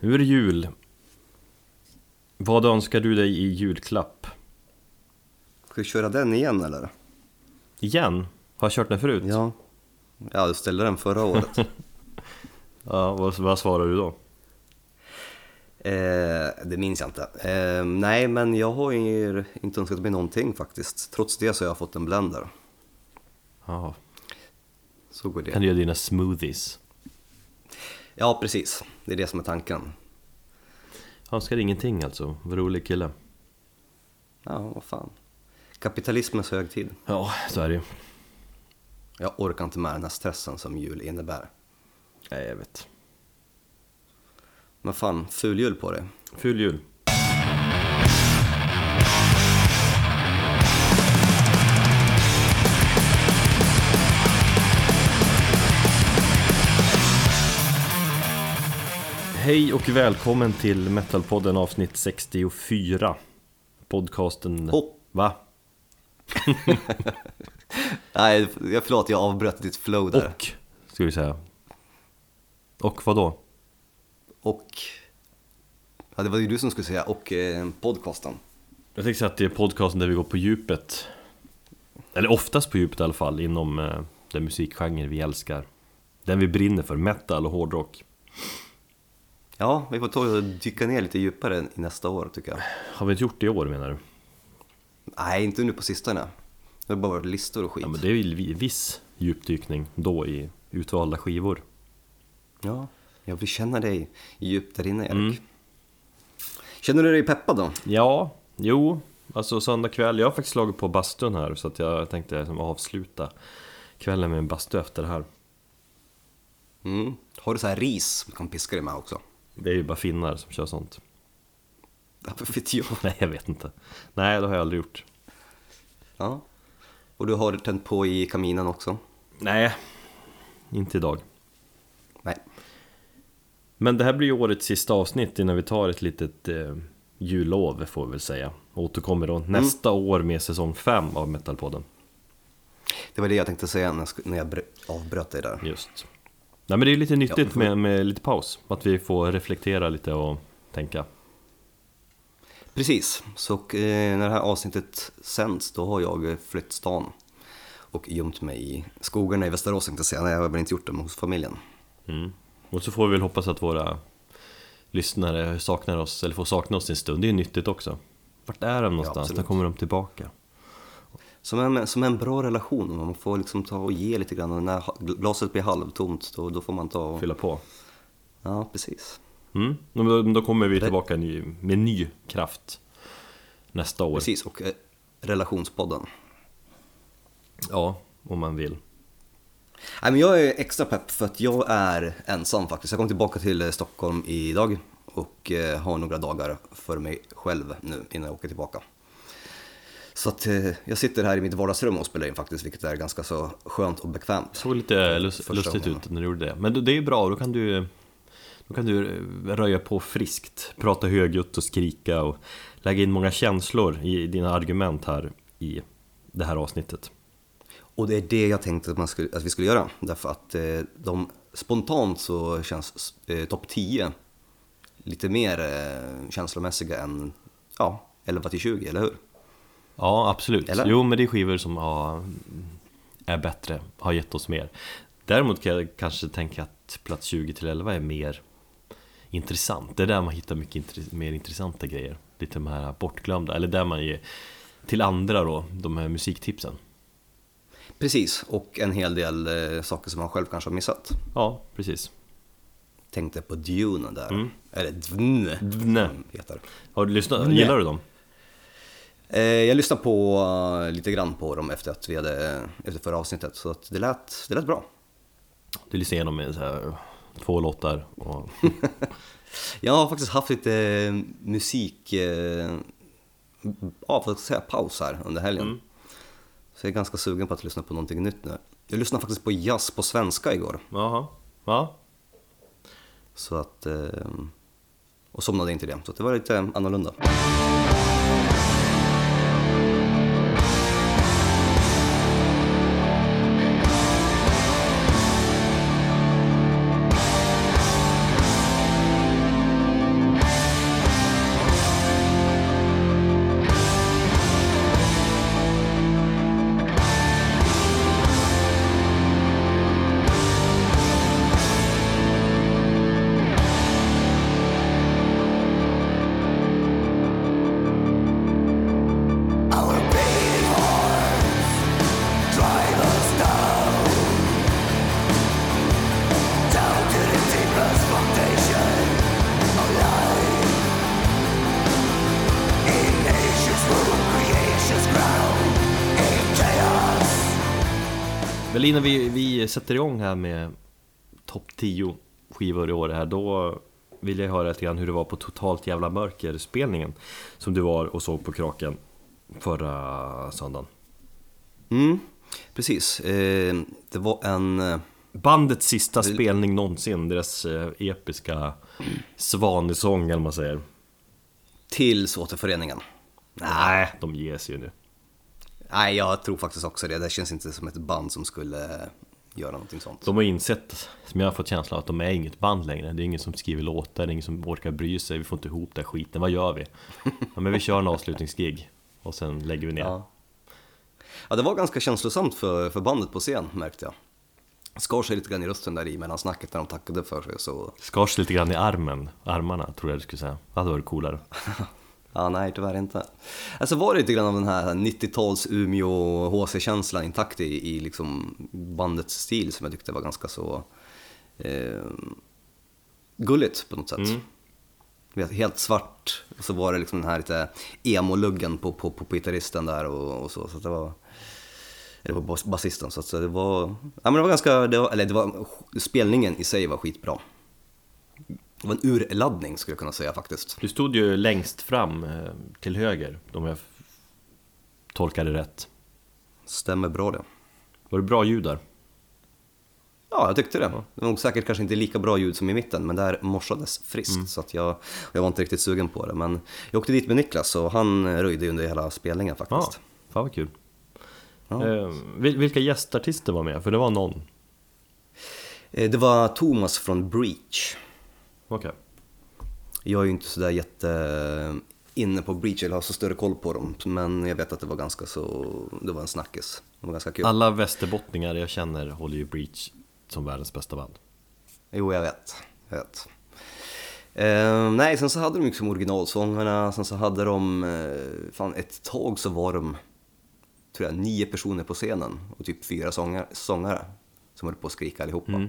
Det jul. Vad önskar du dig i julklapp? Ska vi köra den igen eller? Igen? Har jag kört den förut? Ja. Ja, du ställde den förra året. Ja, vad, vad svarar du då? eh, det minns jag inte. Eh, nej, men jag har ju inte önskat mig någonting faktiskt. Trots det så har jag fått en blender. Ja, Så går det. kan du göra dina smoothies? Ja, precis. Det är det som är tanken. Önskar ingenting alltså, vad rolig kille Ja, vad fan. Kapitalismens högtid. Ja, så är det ju Jag orkar inte med den här stressen som jul innebär. Nej, jag vet Men fan, ful jul på dig. Ful jul Hej och välkommen till Metalpodden avsnitt 64 Podcasten... Oh. Va? Nej, förlåt, jag avbröt ditt flow där. Och, ska vi säga Och vad då? Och... Ja, det var ju du som skulle säga och eh, podcasten. Jag tänkte säga att det är podcasten där vi går på djupet Eller oftast på djupet i alla fall inom eh, den musikgenre vi älskar Den vi brinner för, metal och hårdrock Ja, vi får ta och dyka ner lite djupare i nästa år tycker jag. Har vi inte gjort det i år menar du? Nej, inte nu på sistone. Det har bara varit listor och skit. Ja men det är ju vi- viss djupdykning då i utvalda skivor Ja, jag vill känna dig djupt där inne Erik. Mm. Känner du dig peppad då? Ja, jo, alltså söndag kväll Jag har faktiskt slagit på bastun här så att jag tänkte liksom avsluta kvällen med en bastu efter det här Mm. Har du så här ris du kan piska dig med också? Det är ju bara finnar som kör sånt vad vet jag. Nej jag vet inte Nej det har jag aldrig gjort Ja. Och du har tänt på i kaminen också? Nej, inte idag Nej. Men det här blir ju årets sista avsnitt innan vi tar ett litet eh, jullov får vi väl säga Återkommer då nästa år med säsong 5 av Metalpodden Det var det jag tänkte säga när jag, avbröt dig där. Just Nej men det är lite nyttigt Ja, med, med lite paus Att vi får reflektera lite och tänka Precis, så eh, när det här avsnittet sänds då har jag eh, flytt stan och gömt mig i skogarna i Västerås tänkte jag säga. Nej, jag har väl inte gjort det men hos familjen. mm. Och så får vi väl hoppas att våra lyssnare saknar oss, eller får sakna oss en stund Det är ju nyttigt också Vart är de någonstans? absolut. När kommer de tillbaka? Som en, som en bra relation, man får liksom ta och ge lite grann och när glaset blir halvtomt då, då får man ta och... Fylla på Ja, precis. mm. Då, då kommer vi tillbaka med ny kraft Nästa år Precis, och eh, relationspodden. Ja, om man vill Nej, men jag är extra pepp för att jag är ensam faktiskt. Jag kom tillbaka till eh, Stockholm idag och eh, har några dagar för mig själv nu innan jag åker tillbaka. Så att eh, jag sitter här i mitt vardagsrum och spelar in faktiskt, vilket är ganska så skönt och bekvämt. såg lite lus- Första lustigt gången. ut när du gjorde det Men det är bra, då kan du Då kan du röja på friskt Prata högljutt och skrika och Lägga in många känslor i dina argument här i det här avsnittet Och det är det jag tänkte att, man skulle, att vi skulle göra. Därför att eh, de, spontant så känns eh, topp 10 lite mer eh, känslomässiga än ja, 11 till 20, eller hur? Ja, absolut. Eller? Jo, men det är skivor som har, är bättre, har gett oss mer. Däremot kan jag kanske tänka att plats 20 till 11 är mer intressant. Det är där man hittar mycket intre- mer intressanta grejer. Lite de här bortglömda, eller där man ger till andra då, de här musiktipsen. Precis, och en hel del eh, saker som man själv kanske har missat. Ja, precis. Tänkte på Dune där. Mm. Eller Dvne, det heter. Har du lyssnat? Nej. Gillar du dem? Eh, jag lyssnade på eh, lite grann på dem efter att vi hade, efter förra avsnittet, så att det, lät, det lät bra. Du lyssnar igenom med så här, två låtar och Jag har faktiskt haft lite eh, musik, ja för att säga paus här under helgen. Mm. Så jag är ganska sugen på att lyssna på någonting nytt nu. Jag lyssnade faktiskt på jazz på svenska igår. Jaha, ja. Så att, och somnade inte det, så det var lite annorlunda. Innan vi, vi sätter igång här med topp 10 skivor i år här, då vill jag höra lite grann hur det var på Totalt Jävla Mörker-spelningen som du var och såg på Kraken förra söndagen. Mm, precis. Eh, det var en... eh, Bandets sista spelning någonsin, deras eh, episka svanesång eller man säger. Till återföreningen. Nej, de ger sig ju nu. Nej, jag tror faktiskt också det. Det känns inte som ett band som skulle göra någonting sånt. De har insett, som jag har fått känslan av, att de är inget band längre. Det är ingen som skriver låtar, det är ingen som orkar bry sig. Vi får inte ihop den skiten, vad gör vi? Ja, men vi kör en avslutningsgig och sen lägger vi ner. Ja. ja, det var ganska känslosamt för, för bandet på scen märkte jag. Skar sig lite grann i rösten där i mellan snacket när de tackade för sig så... Skars lite grann i armen, armarna tror jag du skulle säga. Det hade varit coolare. Ja, nej tyvärr inte. Alltså var det lite grann av den här 90-tals Umeå HC-känslan intakt i, i liksom bandets stil som jag tyckte var ganska så eh, gulligt på något sätt. Mm. Helt svart, och så var det liksom den här lite emo-luggen på, på, på, på gitarristen där och, och så. så det var, eller på bas- basisten. Så att det var, ja men det var ganska, det var, eller det var, spelningen i sig var skitbra. Det var en urladdning skulle jag kunna säga faktiskt. Du stod ju längst fram eh, till höger, om jag det rätt. Stämmer bra det. Var det bra ljud där? Ja, jag tyckte det. Det var nog säkert kanske inte lika bra ljud som i mitten, men där morsades friskt. Så att jag, jag var inte riktigt sugen på det. Men jag åkte dit med Niklas och han röjde under hela spelningen Ja, faktiskt. fan vad kul. Ja. Eh, vil- vilka gästartister var med? För det var någon. Eh, Det var Thomas från Breach. Okej. Jag är ju inte sådär jätte eh, inne på Breach eller har så större koll på dem. Men jag vet att det var ganska så, det var en snackis. Det var ganska kul. Alla västerbottningar jag känner håller ju Breach som världens bästa band. Jo, jag vet. Jag vet. Eh, nej, sen så hade de liksom originalsångarna, sen så hade de, eh, fan ett tag så var de, tror jag, nio personer på scenen och typ fyra sångare, sångare som höll på att skrika allihopa. Mm.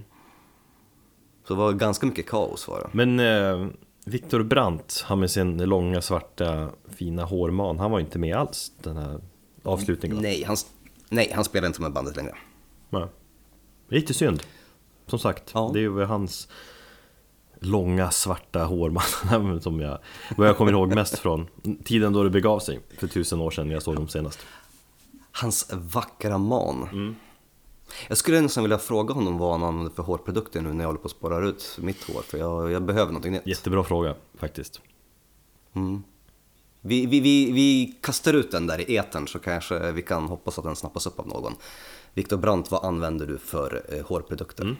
Så det var ganska mycket kaos var det. Men eh, Viktor Brandt, han med sin långa svarta fina hårman, han var inte med alls den här avslutningen va? Nej, han, nej, han spelar inte med bandet längre. Nej. Lite synd. Som sagt, Ja. det är hans långa svarta hårman som jag, vad jag kommer ihåg mest från tiden då det begav sig för tusen år sedan när jag såg dem senast. Hans vackra man. Mm. Jag skulle nästan vilja fråga honom vad han använder för hårprodukter nu när jag håller på att spara ut mitt hår, för jag, jag behöver någonting nytt. Jättebra fråga faktiskt. Mm. Vi, vi, vi, vi kastar ut den där i etern så kanske vi kan hoppas att den snappas upp av någon. Viktor Brandt, vad använder du för eh, hårprodukter? Mm.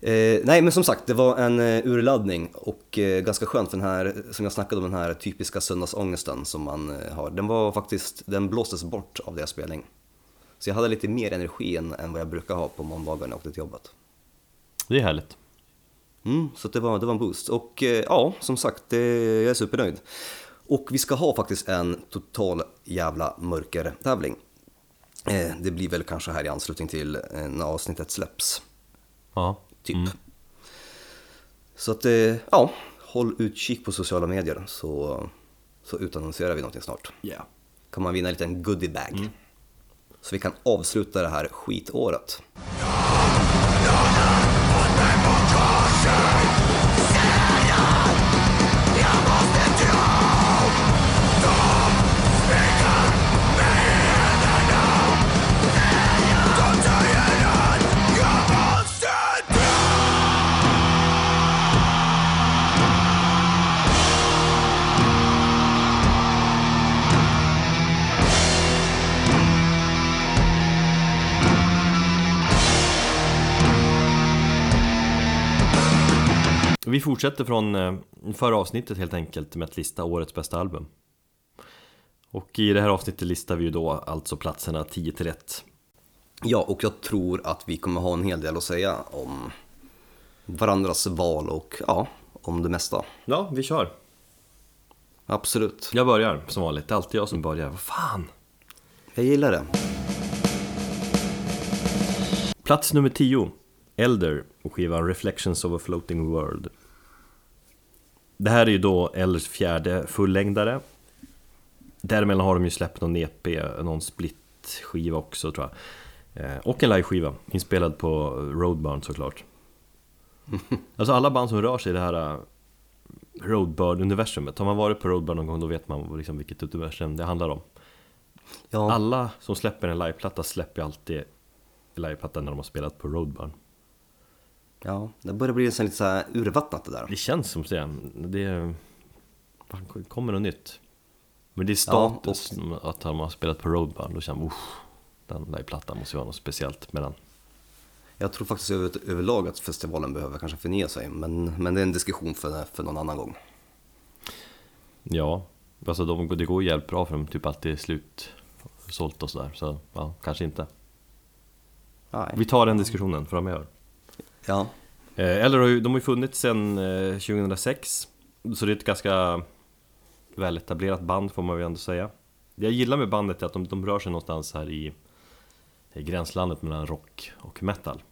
Eh, nej men som sagt, det var en eh, urladdning och eh, ganska skönt för den här, som jag snackade om, den här typiska söndagsångesten som man eh, har. Den var faktiskt, den blåstes bort av deras spelning. Så jag hade lite mer energi än, än vad jag brukar ha på måndagar när jag åkte till jobbet. Det är härligt. Mm, så det var, det var en boost. Och eh, ja, som sagt, det, jag är supernöjd. Och vi ska ha faktiskt en total jävla mörker-tävling. Eh, det blir väl kanske här i anslutning till när avsnittet släpps, Ja. typ. Mm. Så att, eh, ja, håll utkik på sociala medier så, så utannonserar vi någonting snart. Yeah. Kan man vinna en liten goodiebag. Så vi kan avsluta det här skitåret. Vi fortsätter från eh, förra avsnittet helt enkelt med att lista årets bästa album. Och i det här avsnittet listar vi ju då alltså platserna 10 till 1. Ja, och jag tror att vi kommer ha en hel del att säga om varandras val och ja, om det mesta. Ja, vi kör. Absolut. Jag börjar som vanligt, det är alltid jag som börjar. Vad fan? Jag gillar det. Plats nummer 10, Elder och skivan Reflections of a Floating World. Det här är ju då Elders fjärde fullängdare. Däremellan har de ju släppt någon EP, någon split-skiva också tror jag. Eh, och en liveskiva, inspelad på Roadburn såklart. Alltså alla band som rör sig i det här eh, Roadburn-universumet. Har man varit på Roadburn någon gång då vet man liksom vilket universum det handlar om. Ja, Alla som släpper en liveplatta släpper alltid liveplatta när de har spelat på Roadburn. Ja, det börjar bli lite så här urvattnat det där. Det känns som det. Det fan, kommer något nytt. Men det är status att han har spelat på Roadburn. Då känner man, den liveplattan måste ju vara något speciellt med den. Jag tror faktiskt över, överlag att festivalen behöver kanske förnya sig, men, men det är en diskussion för, för någon annan gång. Ja, alltså de, det går jävligt bra för de typ alltid är slutsålt och sådär. Så ja, kanske inte. Nej. Vi tar den diskussionen framöver. Ja, Eh, Eller de har ju funnits sedan eh, 2006 Så det är ett ganska väletablerat band får man väl ändå säga. Det jag gillar med bandet är att de, de rör sig någonstans här i, i gränslandet mellan rock och metal.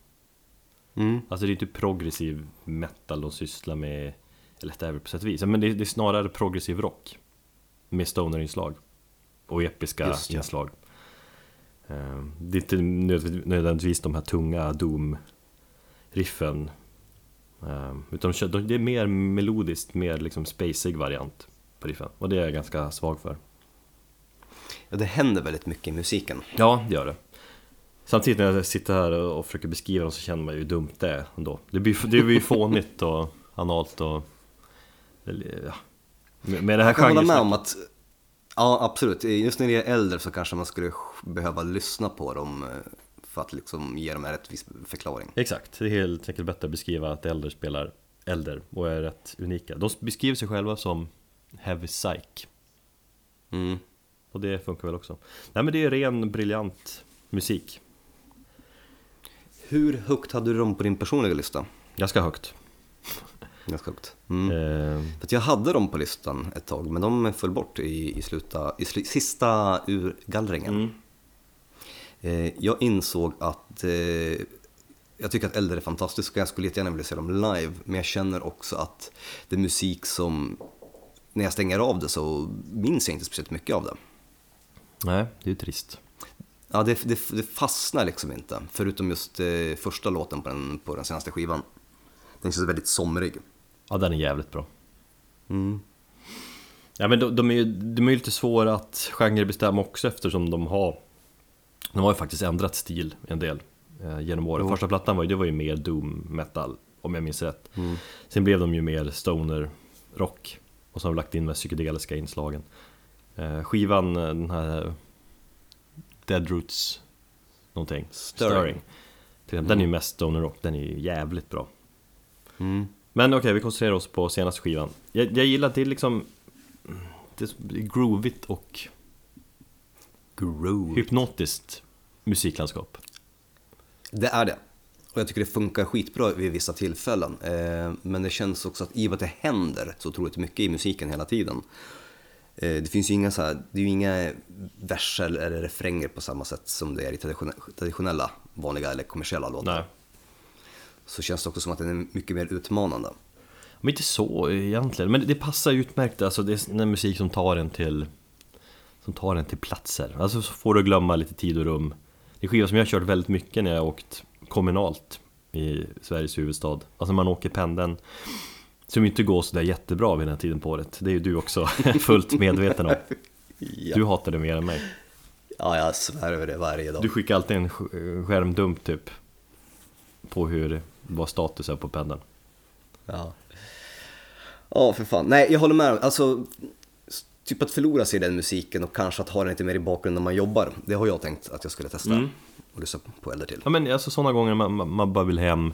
Mm. Alltså det är inte progressiv metal de sysslar med Eller det är väl på sätt och vis, men det är, det är snarare progressiv rock Med stoner-inslag Och episka Just ja. inslag. Eh, Det är inte nödvändigtvis- de här tunga doom-riffen Eh, Utan de kör- de- det är mer melodiskt, mer liksom spacig variant på riffen. Och det är jag ganska svag för. Ja, det händer väldigt mycket i musiken. Ja, det gör det. Samtidigt när jag sitter här och försöker beskriva dem så känner man ju hur dumt det är ändå. Det blir, det blir ju fånigt och analt och... Ja. Med det här Jag kan hålla med om att, ja absolut, just när det är äldre så kanske man skulle behöva lyssna på dem eh, för att liksom ge dem en rättvis förklaring. Exakt, det är helt enkelt bättre att beskriva att äldre spelar äldre och är rätt unika De beskriver sig själva som heavy psych Mm. Och det funkar väl också Nej men det är ren briljant musik Hur högt hade du dem på din personliga lista? Ganska högt Ganska högt. Mm. eh, För jag hade dem på listan ett tag, men de föll bort i, i, sluta, i sista urgallringen. mm. Eh, jag insåg att eh, jag tycker att äldre är fantastiskt och jag skulle jättegärna vilja se dem live, men jag känner också att det är musik som, när jag stänger av det så minns jag inte speciellt mycket av det. Nej, det är ju trist Ja, det, det, det fastnar liksom inte, förutom just eh, första låten på den, på den senaste skivan. Den känns väldigt somrig. Ja den är jävligt bra Mm. Ja men de, de är ju de är ju lite svåra att genrebestämma också eftersom de har De har ju faktiskt ändrat stil en del eh, genom åren. Jo. Första plattan var ju, det var ju mer doom metal om jag minns rätt. Mm. Sen blev de ju mer stoner rock och så har de lagt in de psykedeliska inslagen. Eh, skivan, eh, den här Dead Roots någonting, Stirring. Exempel, Den är ju mest stoner rock, den är ju jävligt bra. Mm. Men okej, vi koncentrerar oss på senaste skivan. Jag, jag gillar att det är liksom det är groovigt och Groove. hypnotiskt musiklandskap. Det är det. Och jag tycker det funkar skitbra vid vissa tillfällen. Eh, men det känns också att i och med att det händer så otroligt mycket i musiken hela tiden. Eh, det finns ju inga, så här, det är ju inga verser eller refränger på samma sätt som det är i traditione- traditionella, vanliga eller kommersiella låtar. Nej. Så känns det också som att den är mycket mer utmanande. Men inte så egentligen, men det passar utmärkt. Alltså det är musik som tar en till som tar en till platser. Alltså så får du glömma lite tid och rum. Det är skivor som jag har kört väldigt mycket när jag åkt kommunalt i Sveriges huvudstad. Alltså man åker pendeln som inte går sådär jättebra vid den här tiden på året. Det är ju du också fullt medveten om. Ja, Du hatar det mer än mig. ja jag svär över det varje dag. Du skickar alltid en sk- skärmdump typ På hur, vad status är på pendeln Ja. Ja, för fan. Nej, jag håller med. Alltså, typ att förlora sig i den musiken och kanske att ha den lite mer i bakgrunden när man jobbar. Det har jag tänkt att jag skulle testa Mm. och lyssna på äldre till. Ja men alltså sådana gånger man, man, man bara vill hem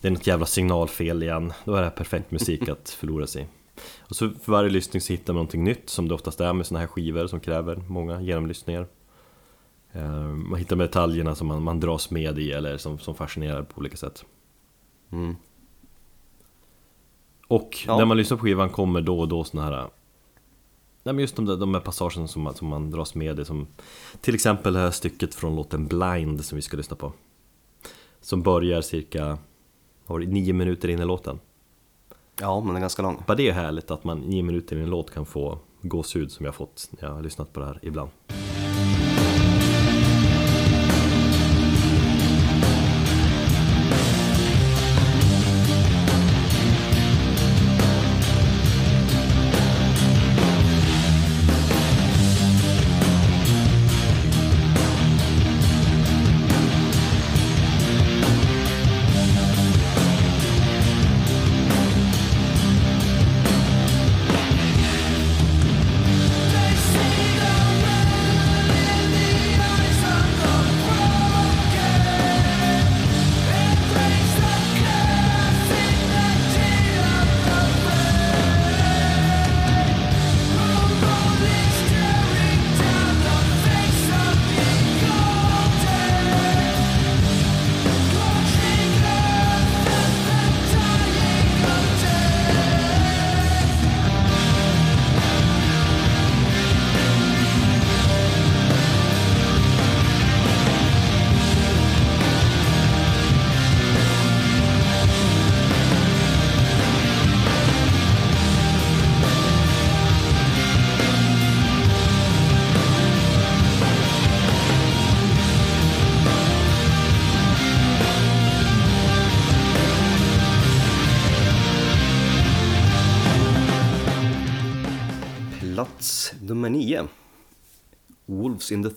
Det är något jävla signalfel igen Då är det här perfekt musik att förlora sig i. Och så för varje lyssning så hittar man någonting nytt Som det oftast är med sådana här skivor som kräver många genomlyssningar Eh, Man hittar detaljerna som man, man dras med i eller som, som fascinerar på olika sätt Mm. Och Ja. när man lyssnar på skivan kommer då och då såna här Nej men just de där, de här passagerna som, som man dras med i som Till exempel det här stycket från låten Blind som vi ska lyssna på. Som börjar cirka det, nio minuter in i låten. Ja, men den är ganska lång. Bara det är härligt att man nio minuter in i en låt kan få gåshud som jag har fått när jag har lyssnat på det här ibland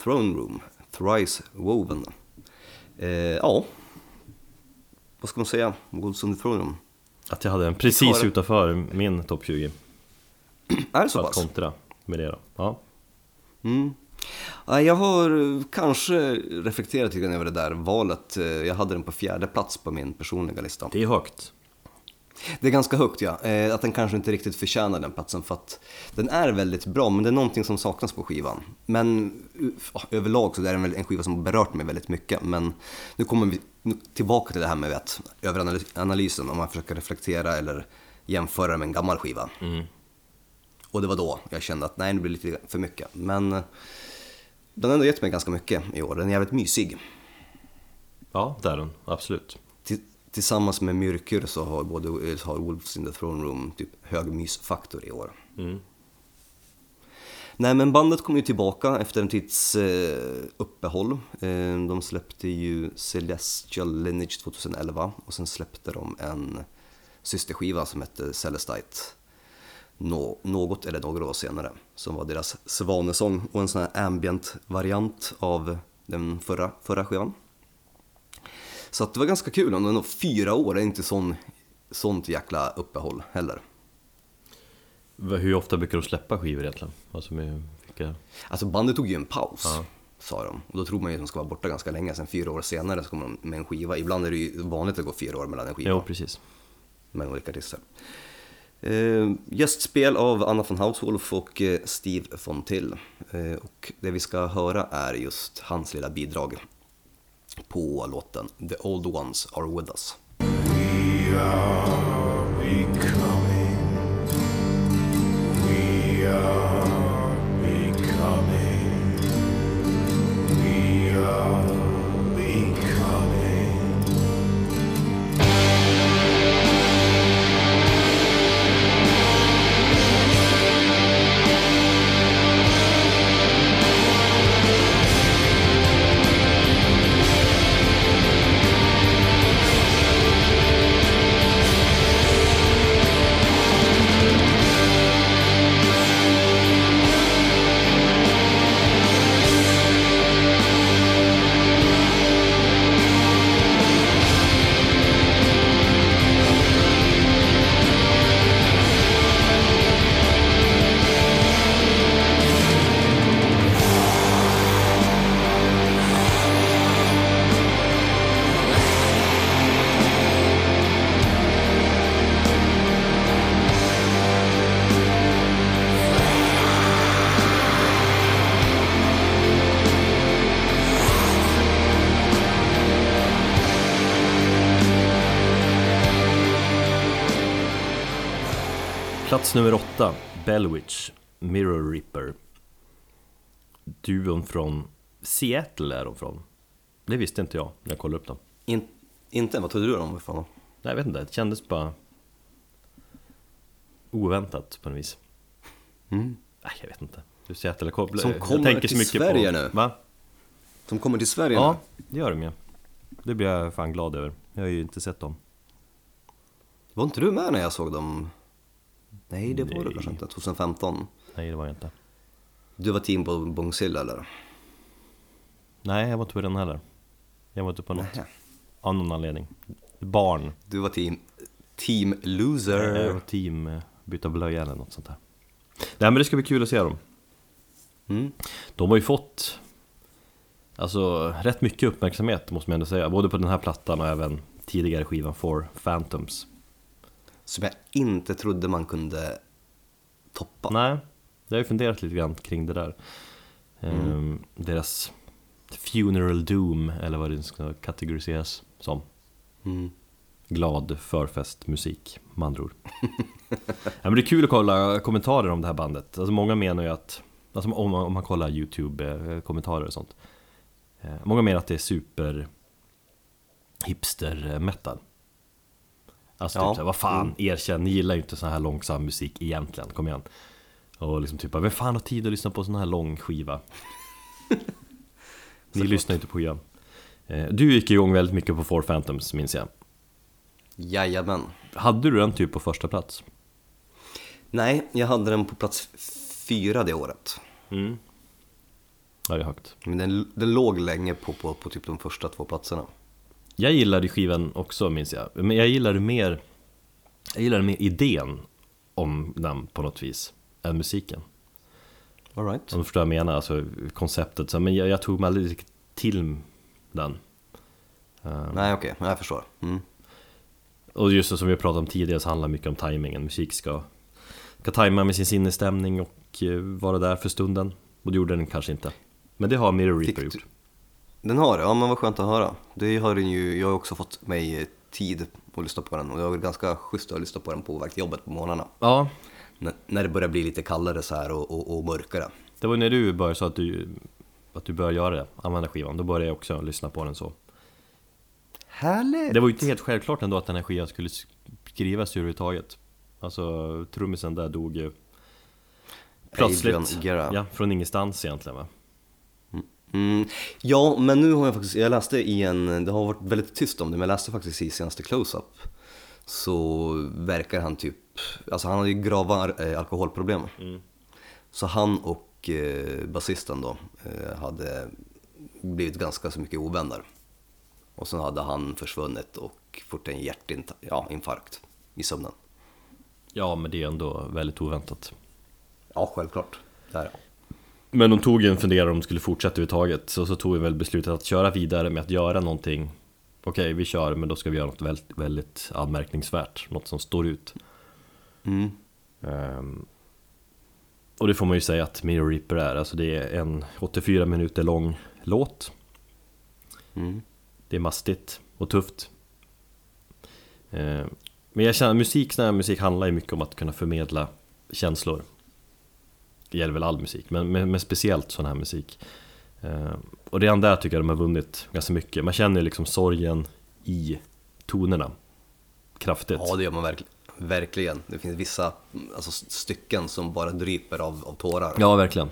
Throne Room, Thrice Woven. Eh, ja, vad ska man säga? Wolves in the Throne Room. Att jag hade den precis Klara. utanför min topp 20 Är det så För att pass? kontra med det då Ja, Mm. Ja, Jag har kanske reflekterat lite över det där valet. Eh, Jag hade den på fjärde plats på min personliga lista. det är högt Det är ganska högt ja, Eh, att den kanske inte riktigt förtjänar den platsen för att den är väldigt bra men det är någonting som saknas på skivan. Men överlag så är väl en skiva som har berört mig väldigt mycket men nu kommer vi nu tillbaka till det här med att överanalysen om man försöker reflektera eller jämföra med en gammal skiva. Och det var då jag kände att nej, det blir lite för mycket. Men den har ändå gett mig ganska mycket i år. Den är jävligt mysig. Ja, det är den, absolut Tillsammans med Myrkur så har både har Wolves in the Throne Room typ hög mysfaktor i år. mm. Nej men bandet kom ju tillbaka efter en tids eh, uppehåll. Eh, de släppte ju Celestial Lineage 2011 och sen släppte de en systerskiva som hette Celestite nå, något eller några år senare. Som var deras svanesång och en sån här ambient variant av den förra, förra skivan. Så det var ganska kul, var fyra år, är inte sån, sånt jäkla uppehåll heller. Hur ofta brukar de släppa skivor egentligen? Alltså med vilka... Alltså bandet tog ju en paus, Ja. sa de. Och då tror man ju att de ska vara borta ganska länge, sen fyra år senare så kommer de med en skiva. Ibland är det ju vanligt att gå fyra år mellan en skiva Jo, precis med olika artister. Eh, gästspel av Anna von Hauswolf och eh, Steve von Till. Eh, och det vi ska höra är just hans lilla bidrag på låten The Old Ones Are With Us. We are becoming. We are Plats nummer åtta, Bellwitch, Mirror Reaper Duon från Seattle är de från Det visste inte jag när jag kollade upp dem In, inte, vad trodde du om ifrån? Nej jag vet inte, det kändes bara Oväntat på något vis Mm. Nej jag vet inte Du Seattle, jag, kopplar- Som jag kommer tänker så till Sverige på... nu. Va? Som kommer till Sverige Ja, nu. det gör de ju Det blir jag fan glad över Jag har ju inte sett dem Var inte du med när jag såg dem? Nej, det var du Nej. kanske inte. 2015. Nej det var jag inte Du var team på Bongsill eller? Nej jag var inte på den heller Jag var inte på något Nähä. Av någon anledning Barn Du var team, team Jag loser. var team eh, byta blöja eller något sånt där Nej men det ska bli kul att se dem Mm. De har ju fått Alltså rätt mycket uppmärksamhet måste man ändå säga Både på den här plattan och även tidigare skivan For Phantoms Som jag inte trodde man kunde toppa. Nej, jag har ju funderat lite grann kring det där. Ehm, Deras Funeral Doom eller vad det ska kategoriseras som. Mm. Glad förfestmusik med andra ord. Ja, men Det är kul att kolla kommentarer om det här bandet. Alltså många menar ju att Alltså om man, om man kollar YouTube-kommentarer och sånt. Eh, Många menar att det är super hipster metal Alltså Ja. typ såhär, vad fan, Mm. erkänn, ni gillar ju inte sån här långsam musik egentligen, kom igen Och liksom typ, vem fan har tid att lyssna på sån här lång skiva? Ni lyssnar inte på program Eh, Du gick igång väldigt mycket på Four Phantoms minns jag Jajamän. Hade du den typ på första plats? Nej, jag hade den på plats fyra det året. Mm. Ja, det är högt. Men den, den låg länge på, på, på typ de första två platserna. Jag gillade skivan också minns jag, men jag gillade mer Jag gillade mer idén om den på något vis än musiken. All right. Om du förstår vad jag menar, alltså konceptet. Så, Men jag, jag tog mig aldrig till den. Eh, Nej okej, jag förstår. Mm. Och just det som vi pratat om tidigare så handlar mycket om tajmingen. Musik ska, ska tajma med sin sinnesstämning och eh, vara där för stunden. Och det gjorde den kanske inte. Men det har Mirror Reaper gjort Den har det, ja men vad skönt att höra. Det har den ju, jag har också fått mig eh, tid att lyssna på den och det har varit ganska schysst att lyssna på den på väg till jobbet på morgnarna. Ja, N- när det börjar bli lite kallare så här och, och, och mörkare. det var när du började så att du Att du började göra det, använda skivan Då började jag också lyssna på den så Härligt! Det var ju inte helt självklart ändå att den här skivan skulle skrivas överhuvudtaget Alltså trummisen där dog ju Plötsligt. Ja, från ingenstans egentligen va? Mm, ja, men nu har jag faktiskt, jag läste i en, det har varit väldigt tyst om det, men jag läste faktiskt i senaste close-up. Så verkar han typ, alltså han hade ju grava eh, alkoholproblem. Så han och eh, basisten då eh, hade blivit ganska så mycket ovänner Och sen hade han försvunnit och fått en hjärtinfarkt ja, i sömnen. Ja, men det är ändå väldigt oväntat. Ja, självklart. Där ja. Men de tog ju en funderare om de skulle fortsätta överhuvudtaget. Så så tog vi väl beslutet att köra vidare med att göra någonting. Okej, vi kör, men då ska vi göra något väldigt, väldigt anmärkningsvärt. Något som står ut. Mm. Ehm, och det får man ju säga att Mirror Reaper är, alltså det är en 84 minuter lång låt. Mm. Det är mastigt och tufft. Ehm, Men jag känner musik, sån här musik handlar ju mycket om att kunna förmedla känslor Det gäller väl all musik, men, men, men speciellt sån här musik Ehm, Och redan där tycker jag de har vunnit ganska mycket Man känner ju liksom sorgen i tonerna Kraftigt Ja, det gör man verkligen. Verkligen. Det finns vissa alltså, stycken som bara dryper av, av tårar. Ja, verkligen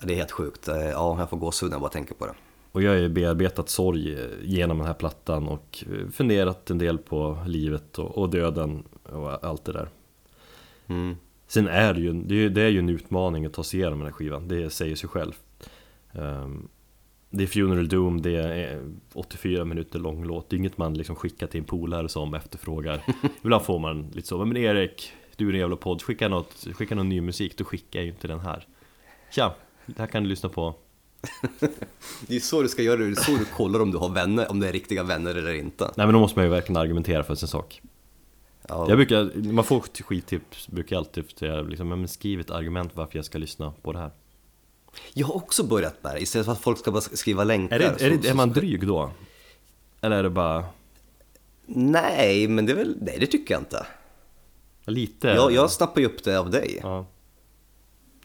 Det är helt sjukt. Eh, Ja, jag får gåshud när jag bara tänker på det. Och jag har ju bearbetat sorg eh, genom den här plattan och eh, funderat en del på livet och, och döden och allt det där. Mm. Sen är det ju, det är, det är ju en utmaning att ta sig igenom den här skivan, det säger sig själv. Ehm, det är Funeral Doom, det är 84 minuter lång låt, det är inget man liksom skickar till en polare som efterfrågar. Ibland får man lite så, men Erik, du är en jävla podd, skicka, något, skicka någon ny musik, då skickar jag ju inte den här. Tja, det här kan du lyssna på. Det är så du ska göra, det är så du kollar om du har vänner, om det är riktiga vänner eller inte. Nej men då måste man ju verkligen argumentera för sin sak. Ja, Jag brukar, man får skittips brukar jag alltid säga liksom, men skriv ett argument varför jag ska lyssna på det här. jag har också börjat med det, istället för att folk ska bara skriva länkar. Är, det, är, det, är man dryg då? Eller är det bara Nej, men det är väl, nej det tycker jag inte. lite? Jag, jag snappar ju upp det av dig. Ja.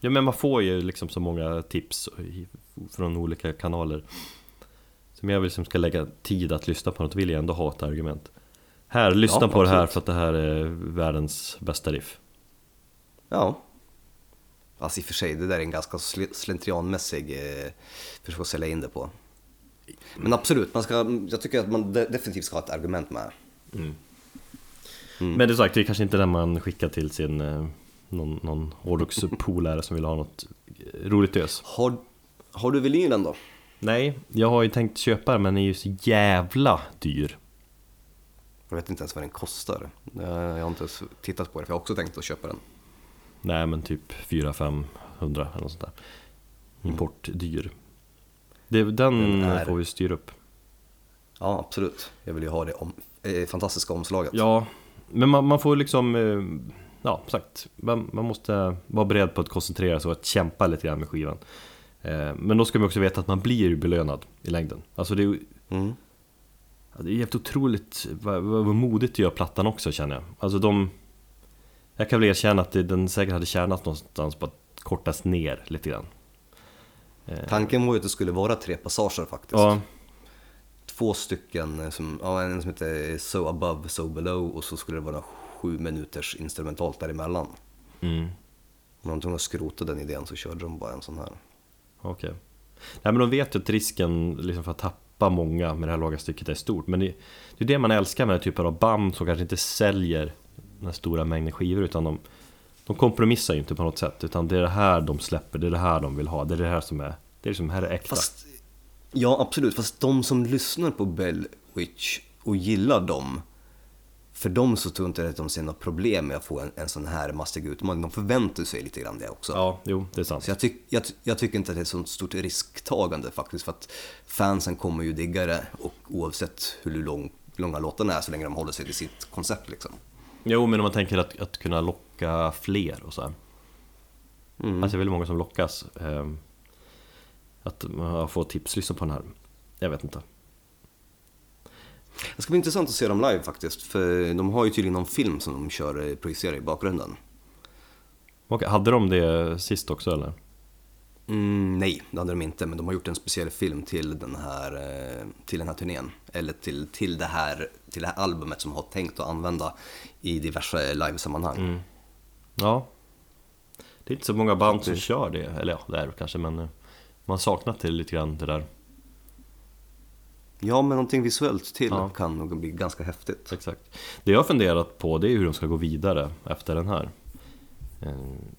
ja men man får ju liksom så många tips från olika kanaler. Som jag liksom ska lägga tid att lyssna på något vill jag ändå ha ett argument. Här, lyssna Ja, på det här absolut. för att det här är världens bästa riff. Ja. Alltså i och för sig, det där är en ganska sl- slentrianmässig eh, försök att sälja in det på. Men absolut, man ska, jag tycker att man de- definitivt ska ha ett argument med. Mm. Men det sagt, det är kanske inte den man skickar till sin eh, någon, någon hårdrockс polare som vill ha något eh, roligt ös. Har, har du vinylen då? Nej, jag har ju tänkt köpa den men den är ju så jävla dyr. Jag vet inte ens vad den kostar. Jag jag har inte ens tittat på det, för jag har också tänkt att köpa den. Nej men typ 400-500 eller något sånt där. Importdyr. Det, den Den är- får vi styra upp. Ja, absolut. Jag vill ju ha det om, eh, fantastiska omslaget. Ja, men man, man får liksom, eh, ja sagt, man, man måste vara beredd på att koncentrera sig och att kämpa lite grann med skivan. Eh, Men då ska man också veta att man blir belönad i längden. Alltså det Mm. Det är helt otroligt vad, vad modigt gör plattan också känner jag. Alltså de... Jag kan väl erkänna att den säkert hade tjänat någonstans på att kortas ner lite grann. Tanken var ju att det skulle vara tre passager faktiskt. Ja, Två stycken, eh, som, ja, en som heter So above, so below och så skulle det vara sju minuters instrumentalt däremellan. mm, Om de tvungna att skrota den idén så körde de bara en sån här. okej. Nej men de vet ju att risken liksom för att tappa många med det här låga stycket är stort. Men det, det är det man älskar med den här typen av band som kanske inte säljer den här stora mängden skivor utan de, De kompromissar ju inte på något sätt utan det är det här de släpper, det är det här de vill ha, det är det här som är, det är liksom, här är äkta. Fast, ja absolut, fast de som lyssnar på Bell Witch och gillar dem, för dem så tror jag inte att de ser något problem med att få en, en sån här mastig utmaning. De förväntar sig lite grann det också. Ja, jo, det är sant. Så jag, tyck, jag, jag tycker inte att det är ett sånt stort risktagande faktiskt, för att fansen kommer ju digga det och oavsett hur lång, långa låtarna är så länge de håller sig till sitt koncept liksom. Jo, men om man tänker att, att kunna locka fler och så här. Mm. Alltså det är väldigt många som lockas. Eh, att man får tips, lyssna på den här. Jag vet inte. Det ska bli intressant att se dem live faktiskt, för de har ju tydligen någon film som de kör, eh, projicerar i bakgrunden. Okej, hade de det sist också eller? Mm, nej, det hade de inte, men de har gjort en speciell film till den här, eh, till den här turnén. Eller till, till, det här, till det här albumet som har tänkt att använda i diverse livesammanhang. Mm. Ja. Det är inte så många band som kör det, eller ja, det är det kanske, men eh, man saknat det lite grann det där. Ja, men någonting visuellt till Ja. kan nog bli ganska häftigt. Exakt. Det jag har funderat på det är hur de ska gå vidare efter den här. Eh,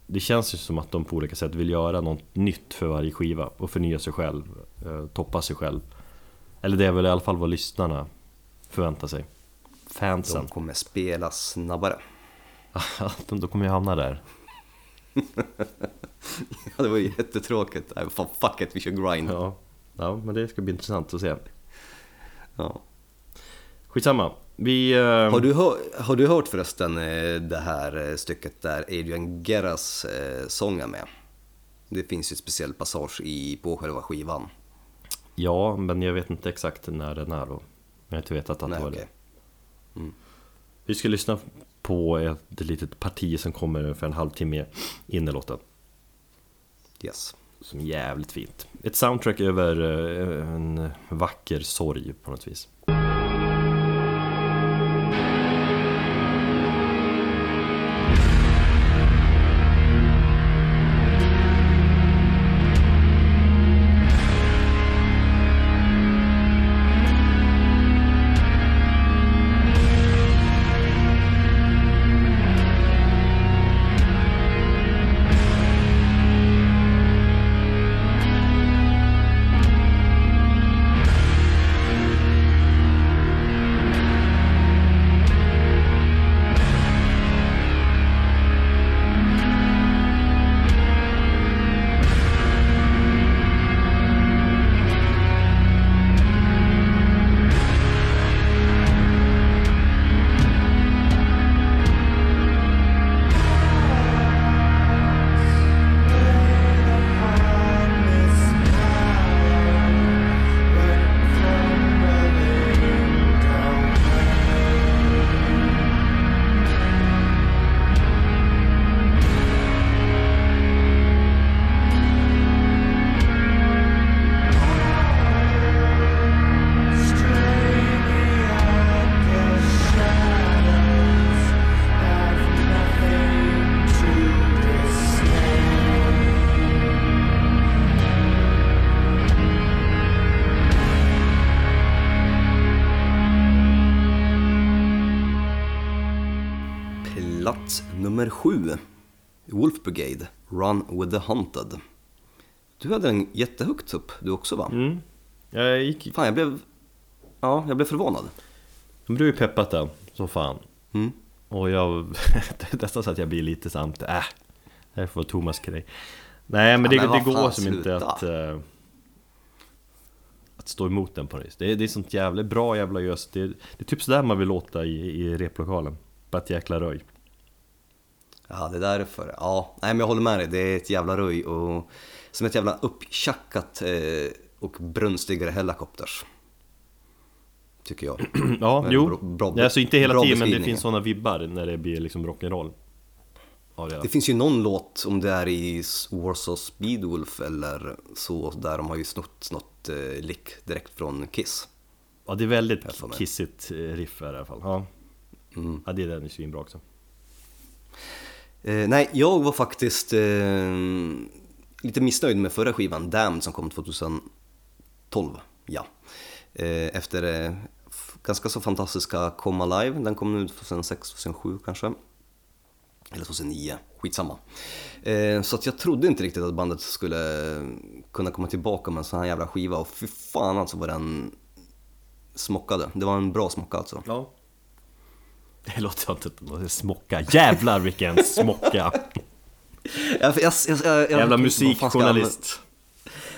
Det känns ju som att de på olika sätt vill göra något nytt för varje skiva och förnya sig själv, eh, toppa sig själv. Eller det är väl i alla fall vad lyssnarna förväntar sig. Fansen. De kommer spela snabbare. de, de kommer ju hamna där. Ja, det var ju jättetråkigt. Nej, fan, fuck it, vi kör grind. Ja. Ja. ja, men det ska bli intressant att se. Skitsamma. Vi... eh, Har, du hör, har du hört förresten eh, det här eh, stycket där Adrian Geras eh, sång är med? Det finns ju ett speciell passage i, på själva skivan. Ja, men jag vet inte exakt när den är då. Jag har inte vetat att Nej, det var okej. det. Vi ska lyssna på ett litet parti som kommer för en halvtimme in i låten. Yes. Som är jävligt fint. Ett soundtrack över eh, en vacker sorg på något vis. Brigade, Run with the Hunted. Du hade den jättehögt upp du också va? Mm. Jag gick... Fan, jag blev... Ja, jag blev förvånad. De har ju peppat den som fan. Mm. Och jag... det är nästan så att jag blir lite samt... Äh, det här får vara Thomas grej. Nej men det, Ja, men det går fan, som inte att... eh, att stå emot den på det det är, det är sånt jävla bra jävla gös. Det, det är typ sådär man vill låta i, i replokalen. Bara ett jäkla röj. Ja, det är därför. Ja, nej men jag håller med dig. Det är ett jävla röj och som ett jävla upptjackat eh, och brunstigare helikopters. Tycker jag. Ja, Men jo. bra- bra- alltså inte hela tiden men det finns sådana vibbar när det blir liksom rock'n'roll. Ja, det Det finns ju någon låt, om det är i Warsaw Speedwolf eller så, där de har ju snott något eh, lick direkt från Kiss. ja, det är väldigt kissigt eh, riff här i alla fall. Ja, Mm. ja det är den är svinbra också. Eh, nej, jag var faktiskt eh, lite missnöjd med förra skivan, Damned, som kom 2012. Ja. Eh, efter eh, ganska så fantastiska Come Alive, den kom nu 2006-2007 kanske. Eller 2009, skitsamma. Eh, så att jag trodde inte riktigt att bandet skulle kunna komma tillbaka med en sån här jävla skiva och fy fan alltså vad den smockade. Det var en bra smocka alltså. Ja. Det låter inte som smocka. Jävlar vilken smocka! Jag, jag, jag, Jävla musikjournalist.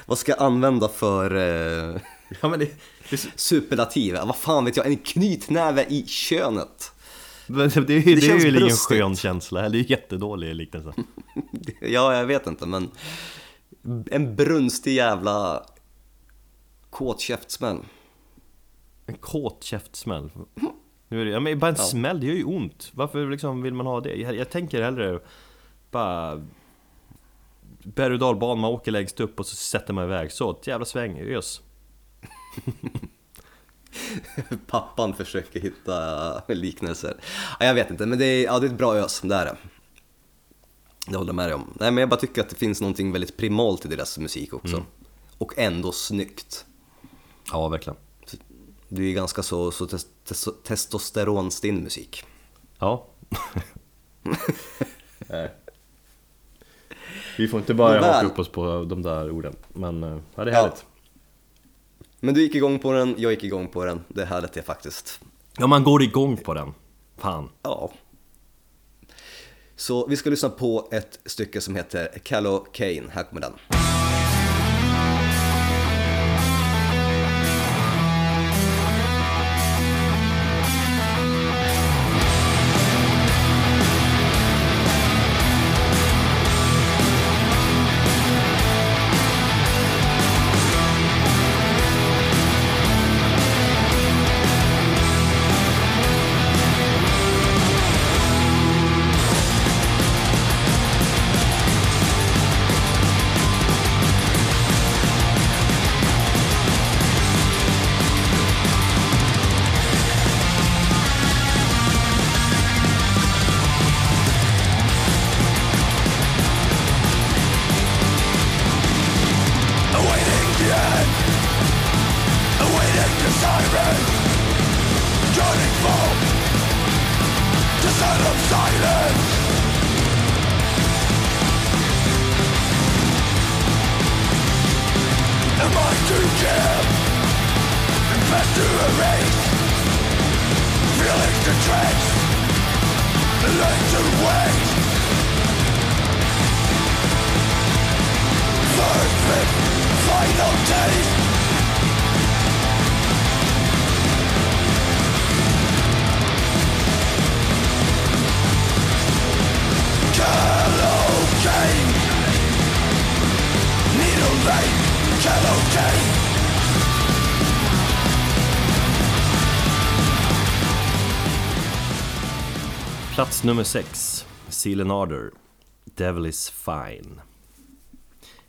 Vad ska jag använda för eh, Ja men det, det, superlativ? Vad fan vet jag, en knytnäve i könet. men det, det, det, det är ju ingen skön känsla, det är ju jättedålig liknelse. Ja, jag vet inte, men en brunstig jävla kåt käftsmäll. En kåt käftsmäll. Nu är det, ja, men bara en smäll, det gör ju ont. Varför liksom vill man ha det? Jag, jag tänker hellre bara berg och dalbana, man åker längst upp och så sätter man iväg. Så, ett jävla sväng, ös. Pappan försöker hitta liknelser. Ja, jag vet inte, men det är, ja, det är ett bra ös, det är det. Det håller jag med dig om. Nej, men jag bara tycker att det finns någonting väldigt primalt i deras musik också. Och ändå snyggt. Ja, verkligen. Det är ganska så, så tes, tes, testosteronstinn musik. Ja. Vi får inte bara haka upp oss på de där orden. Men eh, ja, det är Ja. härligt. Men du gick igång på den, jag gick igång på den. Det är härligt det faktiskt. Ja, man går igång på den. Fan. Ja. Så vi ska lyssna på ett stycke som heter Callo Kane. Här kommer den. Nummer 6. Seal and Ardor. Devil is fine.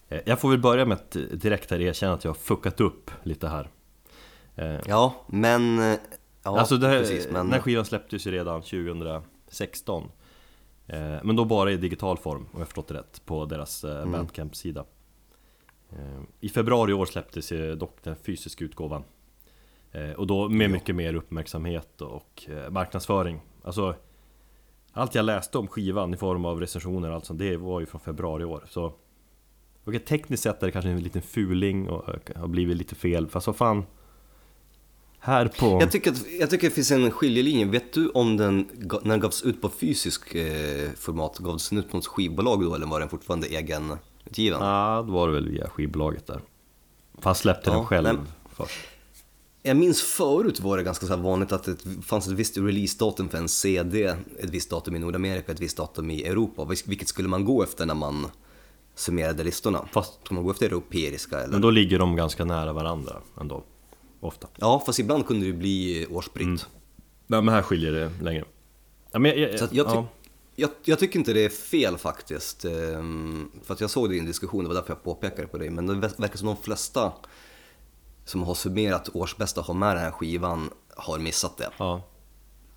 Eh, Jag får väl börja med att direkt här erkänna att jag har fuckat upp lite här. Eh, Ja, men... eh, Ja, alltså här, precis. Men, den här skivan släpptes ju redan 2016 eh, Men då bara i digital form, om jag förstått det rätt, på deras eh, Mm. Bandcamp-sida eh, I februari i år släpptes ju dock den fysiska utgåvan eh, Och då med mycket mer uppmärksamhet och eh, marknadsföring Alltså Allt jag läste om skivan i form av recensioner och allt sånt, det var ju från februari i år så Okej, tekniskt sett är det kanske en liten fuling och har blivit lite fel, fast vad fan Här på... jag, tycker att, jag tycker det finns en skiljelinje. Vet du om den, när den gavs ut på fysisk eh, format, gavs den ut på något skivbolag då eller var den fortfarande egenutgiven? Ja, då var det väl via skivbolaget där Fast släppte Ja, den själv nej. först Jag minns förut var det ganska så vanligt att det fanns ett visst releasedatum för en CD, ett visst datum i Nordamerika, ett visst datum i Europa. Vil- Vilket skulle man gå efter när man summerade listorna? Fast- Ska man gå efter europeiska eller? Men då ligger de ganska nära varandra ändå Ofta Ja, fast ibland kunde det bli årsbritt. Mm. Nej men här skiljer det längre ja, men jag, jag, ty- ja. jag, jag tycker inte det är fel faktiskt. ehm, För att jag såg det i en diskussion, det var därför jag påpekade på det. Men det ver- verkar som de flesta som har summerat årsbästa har med den här skivan har missat det. ja.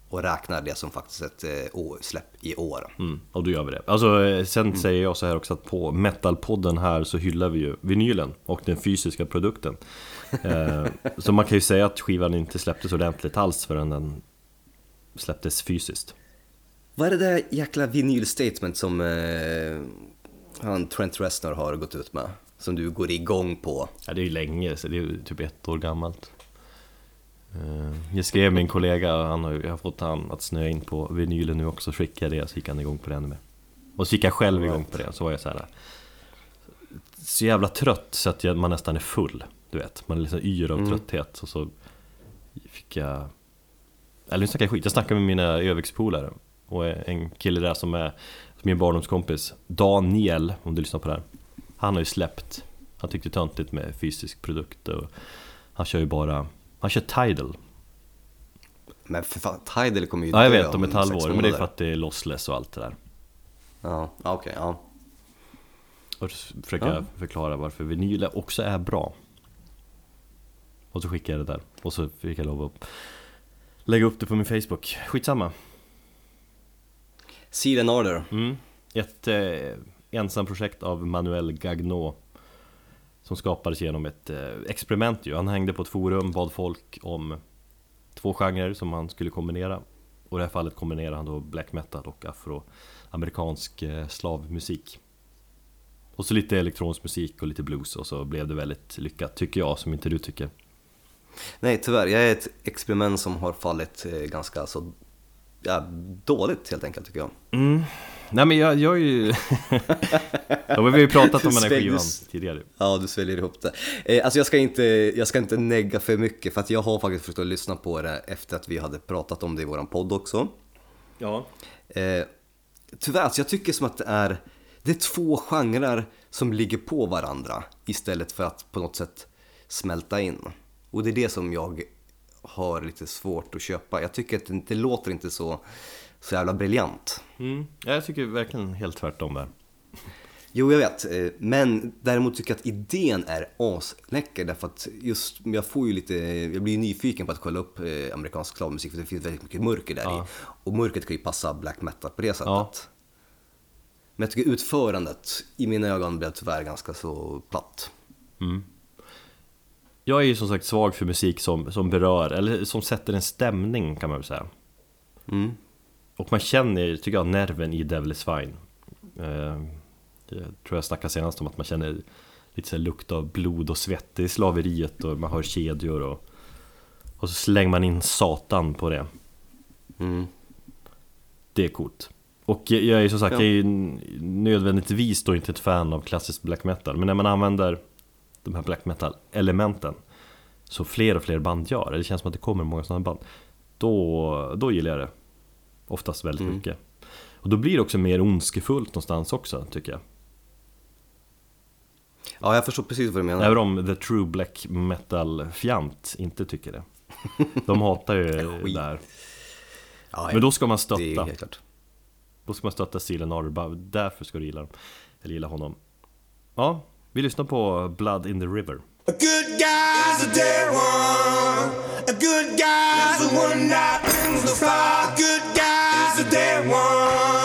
Och räknar det som faktiskt ett eh, släpp i år. Mm, och då gör vi det. Alltså, eh, sen Mm. säger jag så här också att på Metalpodden här så hyllar vi ju vinylen och den fysiska produkten. eh, så man kan ju säga att skivan inte släpptes ordentligt alls förrän den släpptes fysiskt. Vad är det där jäkla vinylstatement som eh, han Trent Reznor har gått ut med? Som du går igång på? Ja, det är ju länge, så det är typ ett år gammalt. Eh, Jag skrev min kollega, han har, jag har fått han att snöa in på vinylen nu också, skickade det så gick han igång på det ännu mer. Och så gick jag själv igång på det, så var jag så här Så jävla trött så att jag, man nästan är full, du vet. Man är liksom yr av Mm. trötthet, och så fick jag... Eller nu snackar jag skit, jag snackade med mina Övikspolare Och en kille där som är min barndomskompis Daniel, om du lyssnar på det här Han har ju släppt Han tyckte töntigt med fysisk produkt och Han kör ju bara Han kör Tidal Men för fan, Tidal kommer ju Ja jag vet, om ett halvår, men det är för att det är lossless och allt det där Ja, okej, ja. Och så försöker Ja. jag förklara varför vinyl också är bra Och så skickade jag det där Och så fick jag lov att lägga upp det på min Facebook Skitsamma Seal and Order. Mm. Ett eh, ensamprojekt av Manuel Gagnon Som skapades genom ett eh, experiment ju. Han hängde på ett forum, bad folk om två genrer som han skulle kombinera Och i det här fallet kombinerade han då black metal och afroamerikansk eh, slavmusik Och så lite elektronisk musik och lite blues och så blev det väldigt lyckat tycker jag, som inte du tycker Nej, tyvärr. Jag är ett experiment som har fallit eh, ganska så ja, dåligt helt enkelt tycker jag. mm. Nej men jag, jag är ju... ja, vi har ju pratat om den här skivan tidigare Ja, du sväljer ihop det. Eh, alltså jag ska, inte, jag ska inte negga för mycket för att jag har faktiskt försökt att lyssna på det efter att vi hade pratat om det i våran podd också. Ja Eh, tyvärr, alltså jag tycker som att det är, det är två genrer som ligger på varandra istället för att på något sätt smälta in. Och det är det som jag har lite svårt att köpa. Jag tycker att det, det låter inte så, så jävla briljant. Mm. Ja, jag tycker verkligen helt tvärtom där. Jo, jag vet. eh, Men däremot tycker jag att idén är asläcker därför att just, jag får ju lite, jag blir ju nyfiken på att kolla upp eh, amerikansk slavmusik för det finns väldigt mycket mörker där Ja. i. Och mörkret kan ju passa black metal på det sättet. Ja. Men jag tycker utförandet i mina ögon blev tyvärr ganska så platt. Jag är ju som sagt svag för musik som, som berör, eller som sätter en stämning kan man väl säga. Mm. Och man känner, tycker jag, nerven i Devil is Fine. Eh, Jag tror jag snackade senast om att man känner lite så lukt av blod och svett i slaveriet och man hör kedjor och, och så slänger man in Satan på det. Mm. Det är coolt. Och jag är som sagt, Ja. jag är ju nödvändigtvis då inte ett fan av klassisk black metal Men när man använder de här black metal elementen Så fler och fler band gör, det känns som att det kommer många sådana band Då, då gillar jag det Oftast väldigt Mm. mycket Och då blir det också mer ondskefullt någonstans också, tycker jag Ja, jag förstår precis vad du menar. Även om the true black metal fjant inte tycker det De hatar ju Skit. där ja, Men då ska man Det är stötta helt klart. Då ska man stötta Stilen Arder, bara därför ska du gilla dem Eller gilla honom Ja, vi lyssnar på Blood in the River A good guy's a dead one. A good guy's the one that brings the fire. A good guy's a dead one.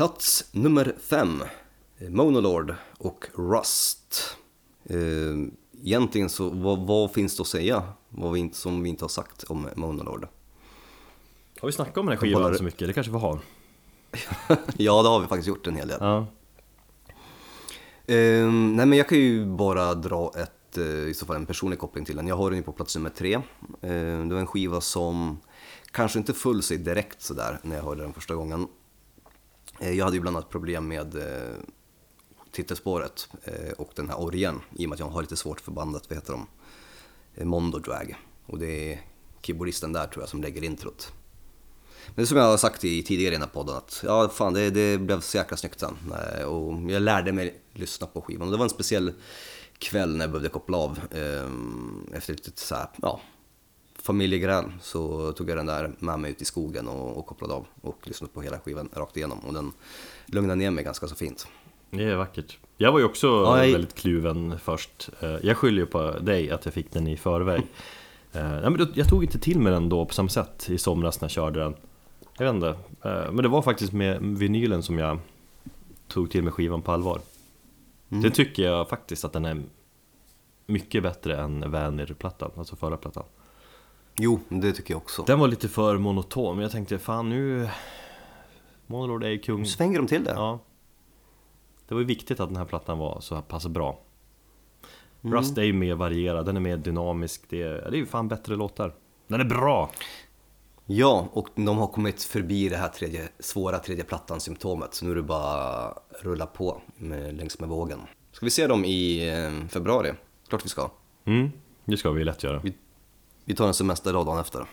Plats nummer fem. eh, Monolord och Rust. Eh, Egentligen så, vad, vad finns det att säga vad vi inte, som vi inte har sagt om Monolord? Har vi snackat om den här skivan kollar- så mycket? Det kanske vi har? ja, det har vi faktiskt gjort en hel del. Ja Eh, nej men jag kan ju bara dra ett, eh, i så fall en personlig koppling till den. Jag har den ju på plats nummer tre. Eh, det var en skiva som kanske inte föll sig direkt sådär när jag hörde den första gången. Eh, jag hade ju bland annat problem med eh, titelspåret eh, och den här orgen i och med att jag har lite svårt för bandet, vad heter de? Mondo Drag. Och det är keyboardisten där tror jag som lägger introt. Men det är som jag har sagt i tidigare i den här podden att ja, fan det, det blev så jäkla snyggt sen. Och jag lärde mig lyssna på skivan. Och det var en speciell kväll när jag behövde koppla av ehm, efter ett litet så här, ja, familjegräl så tog jag den där med mig ut i skogen och, och kopplade av och lyssnade på hela skivan rakt igenom och den lugnade ner mig ganska så fint. Det är vackert. Jag var ju också Ja, jag- väldigt kluven först. Eh, Jag skyller ju på dig att jag fick den i förväg. Eh, Nej, men då- jag tog inte till mig den då på samma sätt i somras när jag körde den. Jag vet inte. Eh, Men det var faktiskt med vinylen som jag tog till mig skivan på allvar. Mm. Det tycker jag faktiskt att den är mycket bättre än Vanir-plattan, alltså förra plattan. Jo, det tycker jag också. Den var lite för monoton, men jag tänkte fan nu... Monolord är ju kung. Svänger de till det? Ja. Det var ju viktigt att den här plattan var så här pass bra. Mm. Rust är ju mer varierad, den är mer dynamisk, det är, det är ju fan bättre låtar. Den är bra! Ja, och de har kommit förbi det här tredje, svåra tredje plattan-symptomet. Så nu är det bara rulla på med, längs med vågen. Ska vi se dem i eh, februari? Klart vi ska. Mm, det ska vi lätt göra. Vi, vi tar en semesterdag dagen efter.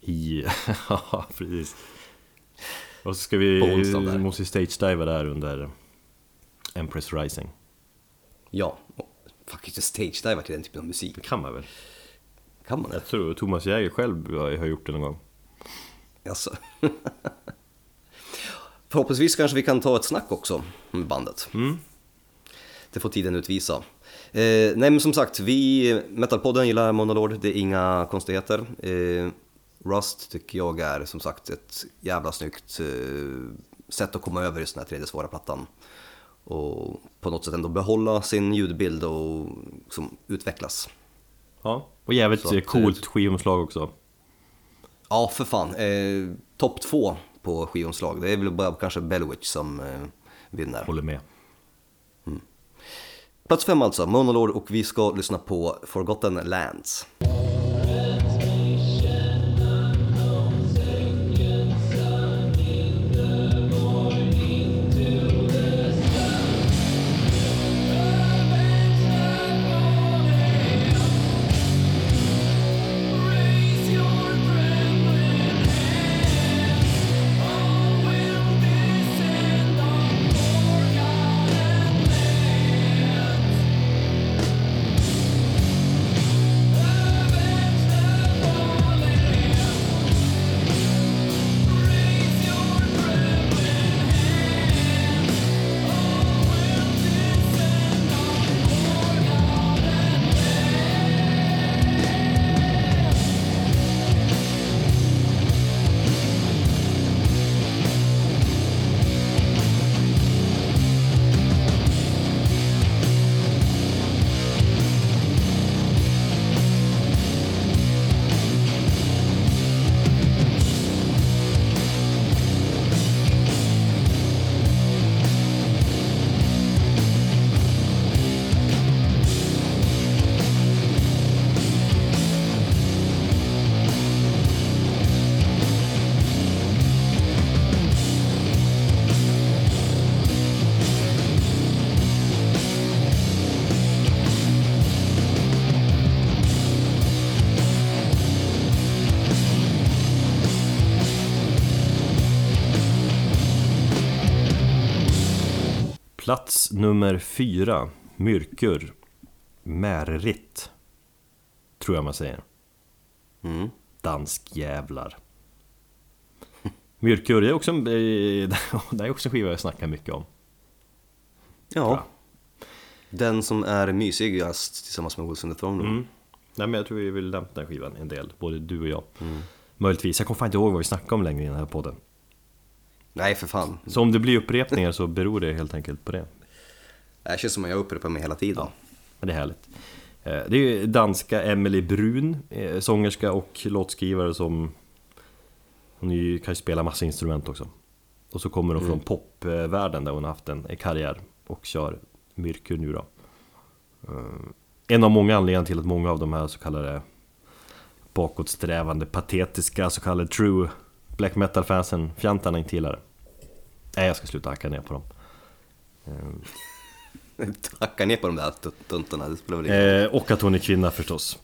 Ja, precis. Och så ska vi, vi måste stage-diva där under Empress Rising. Ja, faktiskt stage-diva till den typen av musik. Det kan man väl? Kan man det? Jag tror Thomas Jäger själv har gjort det någon gång. Jaså? Förhoppningsvis kanske vi kan ta ett snack också med bandet. Det får tiden utvisa. Eh, nej men som sagt, vi, Metalpodden gillar Monolord, det är inga konstigheter. Eh, Rust tycker jag är som sagt ett jävla snyggt eh, sätt att komma över just den här tredje svåra plattan. Och på något sätt ändå behålla sin ljudbild och liksom utvecklas. Ja, och jävligt Så att, coolt skivomslag också. Ja, för fan. Eh, Topp två på skivomslag. Det är väl bara kanske Bellwitch som eh, vinner. Håller med. Plats fem alltså, Monolord och vi ska lyssna på Forgotten Lands. Nummer fyra, Myrkur, Märitt, tror jag man säger. Mm. Danskjävlar. Myrkur, det är också en, eh, det är också en skiva jag snackar mycket om. Ja. Den som är mysigast tillsammans med Wolves in the Throne. Mm. Nej men jag tror vi vill lämna den skivan en del, både du och jag. Möjligtvis, jag kommer fan inte ihåg vad vi snackade om längre i den här podden. Nej, för fan. Så om det blir upprepningar så beror det helt enkelt på det. Det känns som att jag upprepar mig hela tiden. Men det är härligt. Eh, Det är ju danska Emily Brun, eh, sångerska och låtskrivare som... Hon ju- kan ju spela massa instrument också. Och så kommer hon från popvärlden där hon har haft en karriär och kör Myrkur nu då. Eh, En av många anledningar till att många av de här så kallade bakåtsträvande, patetiska, så kallade true black metal-fansen, fjantarna inte gillar det. Nej, jag ska sluta hacka ner på dem. Hacka ner på de där tuntorna, det spelar väl ingen Eh, och att hon är kvinna förstås.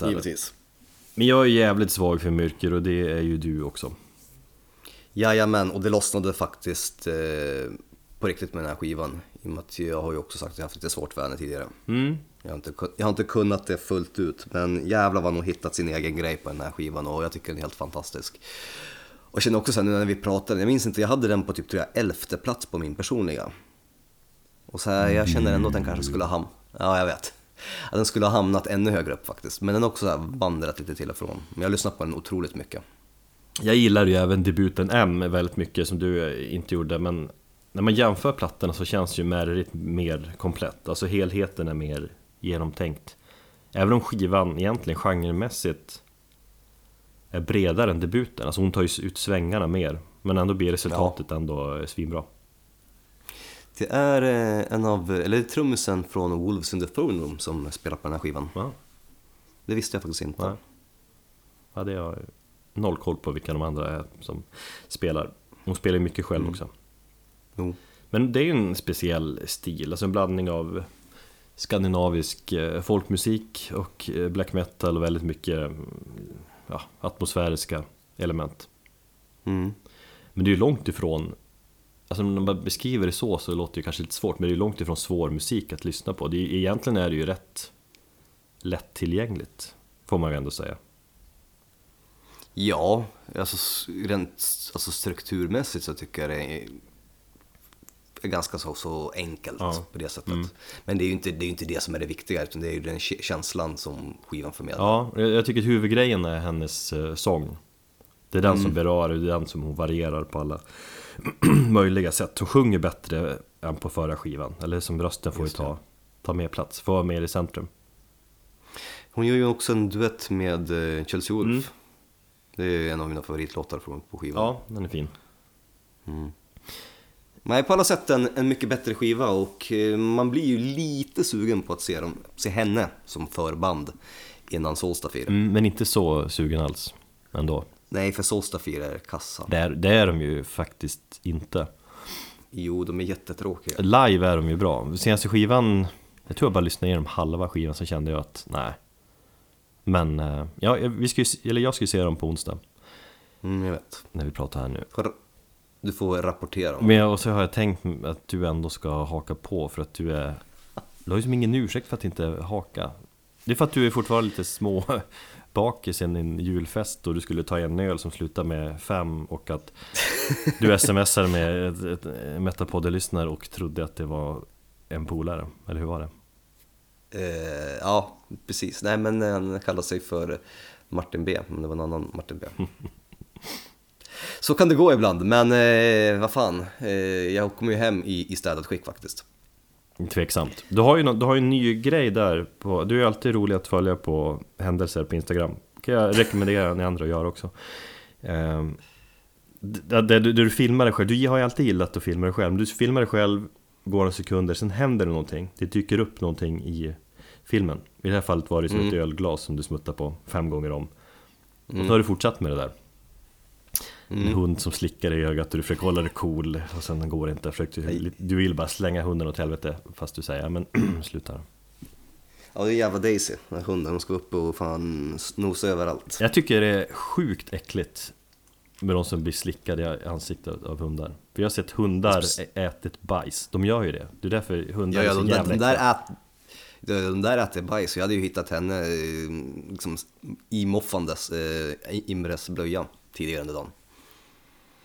Heller. givetvis. Men jag är jävligt svag för mörker och det är ju du också. Jajamän, och det lossnade faktiskt eh, på riktigt med den här skivan. I och med att jag har ju också sagt att jag haft lite svårt för henne tidigare. Mm. Jag har, inte, jag har inte kunnat det fullt ut, men jävlar vad hon hittat sin egen grej på den här skivan och jag tycker den är helt fantastisk. Och jag känner också sen nu när vi pratade, jag minns inte, jag hade den på typ tror jag, elfte plats på min personliga. Och så här, jag känner ändå att den kanske skulle ha ham- ja jag vet. Att den skulle ha hamnat ännu högre upp faktiskt, men den har också vandrat lite till och från. Men jag har lyssnat på den otroligt mycket. Jag gillar ju även debuten M väldigt mycket som du eh, inte gjorde men när man jämför plattorna så känns ju Merit mer komplett, alltså helheten är mer genomtänkt. Även om skivan egentligen genremässigt är bredare än debuten, alltså hon tar ju ut svängarna mer men ändå blir resultatet ändå eh, svinbra. Det är eh, en av, eller trummisen från Wolves in the Throne Room som spelar på den här skivan. Ja, Det visste jag faktiskt inte. Nej. ja det har jag noll koll på vilka de andra är som spelar. Hon spelar ju mycket själv också. Jo. Men det är ju en speciell stil, alltså en blandning av skandinavisk eh, folkmusik och eh, black metal och väldigt mycket mm, ja, atmosfäriska element. Mm. Men det är ju långt ifrån, alltså när man beskriver det så så låter det kanske lite svårt, men det är långt ifrån svår musik att lyssna på. Det är, egentligen är det ju rätt lättillgängligt, får man ju ändå säga. Ja, alltså rent alltså strukturmässigt så tycker jag det är, ganska så, så enkelt Ja. på det sättet. Men det är ju inte det, är inte det som är det viktiga, utan det är ju den kä- känslan som skivan förmedlar. Ja, jag tycker huvudgrejen är hennes eh, sång. Det är den som berör, det är den som hon varierar på alla möjliga sätt. Hon sjunger bättre än på förra skivan, eller som rösten får ju ta, ta mer plats, får vara mer i centrum. Hon gör ju också en duett med eh, Chelsea Wolf. Mm. Det är en av mina favoritlåtar från, på skivan. Ja, den är fin. Nej, på alla sätt en, en mycket bättre skiva och eh, man blir ju lite sugen på att se, dem, se henne som förband innan Solstafir. Mm, men inte så sugen alls ändå. Nej, för Solstafir är kassa. Det är, det är de ju faktiskt inte. Jo, de är jättetråkiga. Live är de ju bra. Senaste skivan, jag tror jag bara lyssnade igenom halva skivan, så kände jag att nej. Men, eh, ja, vi ska ju, eller jag ska ju se dem på onsdag, Mm, jag vet. när vi pratar här nu. Du får rapportera om Men jag, och så har jag tänkt att du ändå ska haka på för att du är Du har ju som ingen ursäkt för att inte haka Det är för att du är fortfarande lite små bakis sen din julfest och du skulle ta en öl som slutar med fem och att du smsade med ett, ett, en Metapodden-lyssnare och trodde att det var en polare, eller hur var det? Eh, ja, precis. Nej, men han kallar sig för Martin B, men det var en annan Martin B. Så kan det gå ibland, men eh, vad fan, eh, jag kommer ju hem i, i städat skick faktiskt. Tveksamt. Du har ju, nå- du har ju en ny grej där, på, du är ju alltid rolig att följa på händelser på Instagram. kan jag rekommendera ni andra att göra också. Ehm, det, det, det du filmar dig själv, du har ju alltid gillat att filma dig själv, men du filmar dig själv, går några sekunder, sen händer det någonting. Det dyker upp någonting i filmen. I det här fallet var det som ett ölglas som du smuttar på fem gånger om. Och så har du fortsatt med det där. En hund som slickar i ögat och du försöker hålla dig cool och sen går det inte. Försöker, du vill bara slänga hunden åt helvete fast du säger men sluta. Ja, det är jävla Daisy, den här hunden. Hon ska upp och fan snosa överallt. Jag tycker det är sjukt äckligt med de som blir slickade i ansiktet av hundar. För jag har sett hundar ätit bajs, de gör ju det. Det är därför hundar Ja, ja, är så de, där, jävla de, där ät, de, de där äter bajs. Jag hade ju hittat henne eh, liksom, imoffandes eh, Imres blöja tidigare under dagen.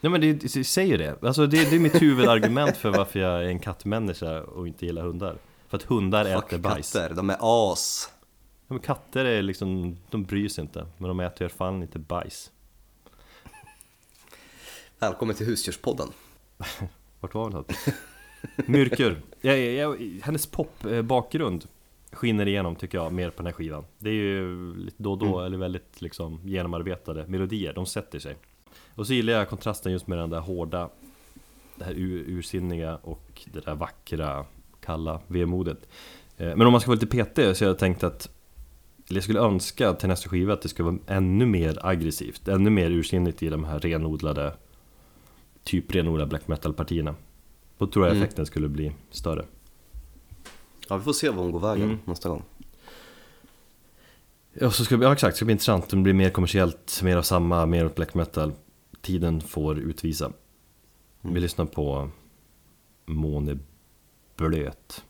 Nej men det, det säger det. Alltså det, det är mitt huvudargument för varför jag är en kattmänniska och inte gillar hundar. För att hundar äter Fuck bajs. katter, de är as. Ja, men katter är liksom, de bryr sig inte. Men de äter alla fall inte bajs. Välkommen till Husdjurspodden. Vart var vi någonstans? Myrkur. Jag, jag, jag, hennes popbakgrund skiner igenom tycker jag mer på den här skivan. Det är ju lite då och då, eller väldigt liksom genomarbetade melodier, de sätter sig. Och så gillar jag kontrasten just med den där hårda, det här ur, ursinniga och det där vackra, kalla vemodet. Eh, Men om man ska vara lite petig så har jag tänkt att eller jag skulle önska till nästa skiva att det skulle vara ännu mer aggressivt, ännu mer ursinnigt i de här renodlade Typ renodlade black metal-partierna Då tror jag effekten skulle bli större Ja, vi får se vad hon går vägen Mm. nästa gång. Ja, så ska ja exakt, det ska bli intressant. Det blir mer kommersiellt, mer av samma, mer åt black metal. Tiden får utvisa. Vi lyssnar på Måne Blöt.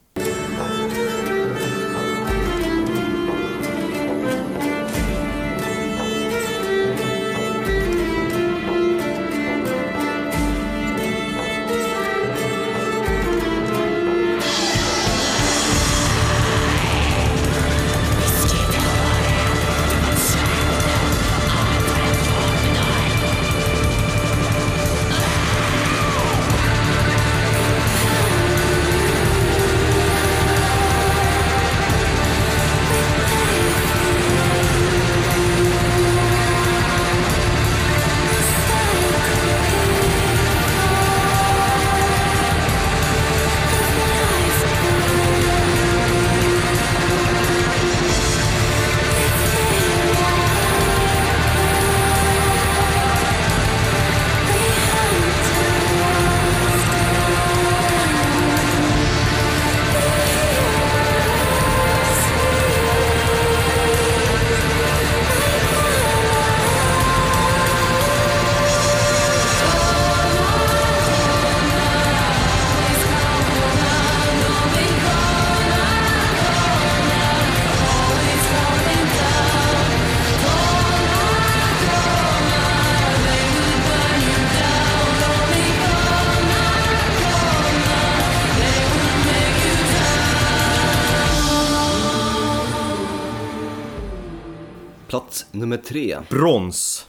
Brons!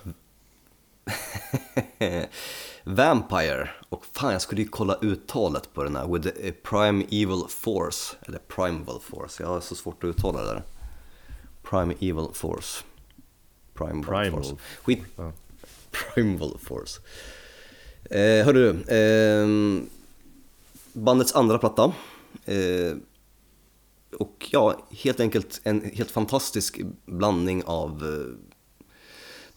Vampire. Och fan, jag skulle ju kolla uttalet på den här. With the Prime Evil Force. Eller Primeval Force. Jag har så svårt att uttala det där. Prime Evil Force. Primeval, Primal. Force. Skit. Ja. Primeval Force. Eh, hörru du. Eh, bandets andra platta. Eh, och ja, helt enkelt en helt fantastisk blandning av eh,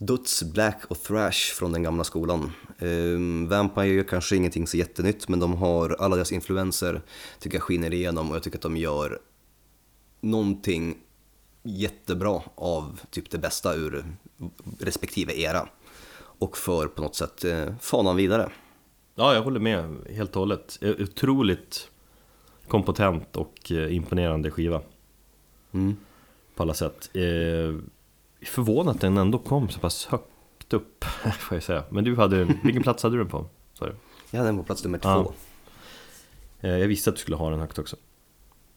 Duts, Black och Thrash från den gamla skolan. Um, Vampire gör kanske ingenting så jättenytt men de har alla deras influenser tycker jag skiner igenom och jag tycker att de gör någonting jättebra av typ det bästa ur respektive era. Och för på något sätt eh, fanan vidare. Ja, jag håller med helt och hållet. Eh, Otroligt kompetent och eh, imponerande skiva. Mm. På alla sätt. Eh, förvånat att den ändå kom så pass högt upp, får jag säga. Men du hade, vilken plats hade du den på? Du? Jag hade den på plats nummer två. Ja. Eh, Jag visste att du skulle ha den högt också.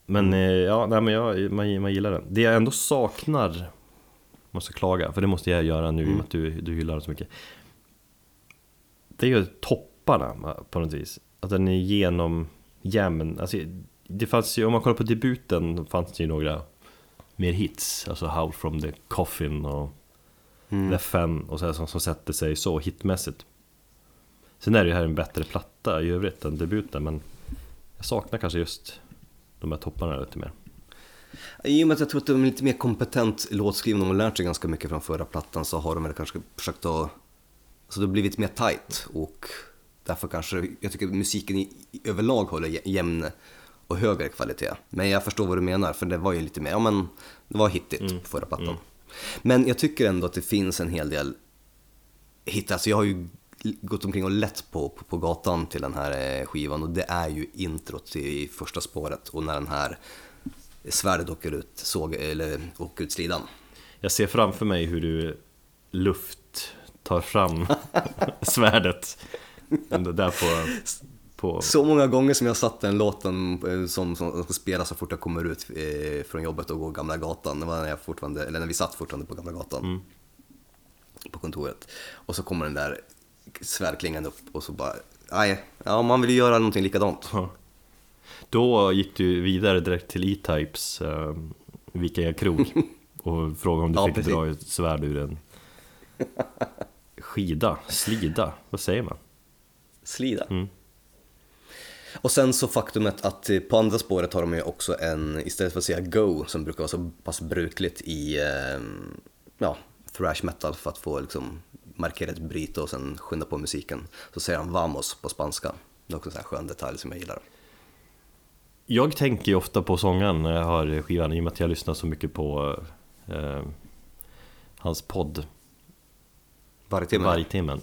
Men eh, ja, nej, men jag, man, man gillar den. Det jag ändå saknar, måste klaga, för det måste jag göra nu i och med att du, du hyllar den så mycket. Det är ju topparna på något vis. Att den är genom jämn. Alltså, det fanns ju, om man kollar på debuten, fanns det ju några mer hits. Alltså Howl from the Coffin och Mm. The Fen och så här, som, som sätter sig så hitmässigt. Sen är det ju här en bättre platta i övrigt än debuten men jag saknar kanske just de här topparna lite mer. I och med att jag tror att de är lite mer kompetent låtskrivning, de har lärt sig ganska mycket från förra plattan så har de väl kanske försökt att... Så det har blivit mer tight och därför kanske, jag tycker musiken i, överlag håller jä- jämn och högre kvalitet. Men jag förstår vad du menar, för det var ju lite mer, ja men det var hittigt på förra plattan. Men jag tycker ändå att det finns en hel del hit, alltså jag har ju gått omkring och lett på, på, på gatan till den här eh, skivan och det är ju introt i första spåret och när den här svärdet åker ut, såg, eller åker ut slidan. Jag ser framför mig hur du luft tar fram svärdet där på, på Så många gånger som jag satt den låten eh, som, som ska spelas så fort jag kommer ut eh, från jobbet och går Gamla gatan, det var när, jag fortfarande, eller när vi satt fortfarande på Gamla gatan på kontoret. Och så kommer den där svärdklingan upp och så bara, nej, ja man vill ju göra någonting likadant. Då gick du vidare direkt till E-Types uh, Vikingakrog och frågade om du Ja, fick precis. dra ett svärd ur en skida, slida, vad säger man? Slida. Mm. Och sen så faktumet att på andra spåret har de ju också en, istället för att säga go, som brukar vara så pass brukligt i eh, ja, thrash metal för att få liksom markera ett bryt och sen skynda på musiken, så säger han vamos på spanska. Det är också en skön detalj som jag gillar. Jag tänker ju ofta på sångaren när jag hör skivan i och med att jag lyssnar så mycket på eh, hans podd Varje timme. Vargtimmen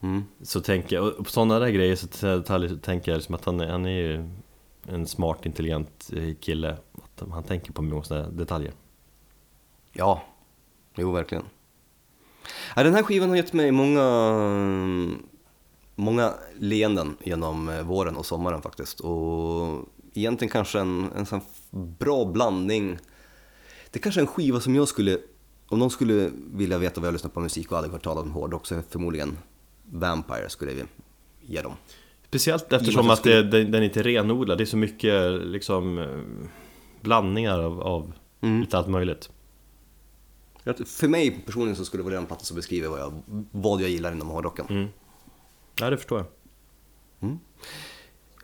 Mm. Så tänker jag, och på sådana där grejer så tänker jag liksom att han är, han är ju en smart, intelligent eh, kille att Han tänker på många sådana detaljer Ja, jo verkligen. Ja, den här skivan har gett mig många, många leenden genom eh, våren och sommaren faktiskt. Och egentligen kanske en, en sån bra blandning. Det är kanske är en skiva som jag skulle, om någon skulle vilja veta vad jag lyssnar på musik och aldrig hört talas om hårdrock så är förmodligen Vampire skulle vi ge dem. Speciellt eftersom att det, den, den inte är renodlad, det är så mycket liksom eh, blandningar av, av Mm. lite allt möjligt För mig personligen så skulle det vara den plattan som beskriver vad jag, vad jag gillar inom hårdrocken. mm. Ja, det förstår jag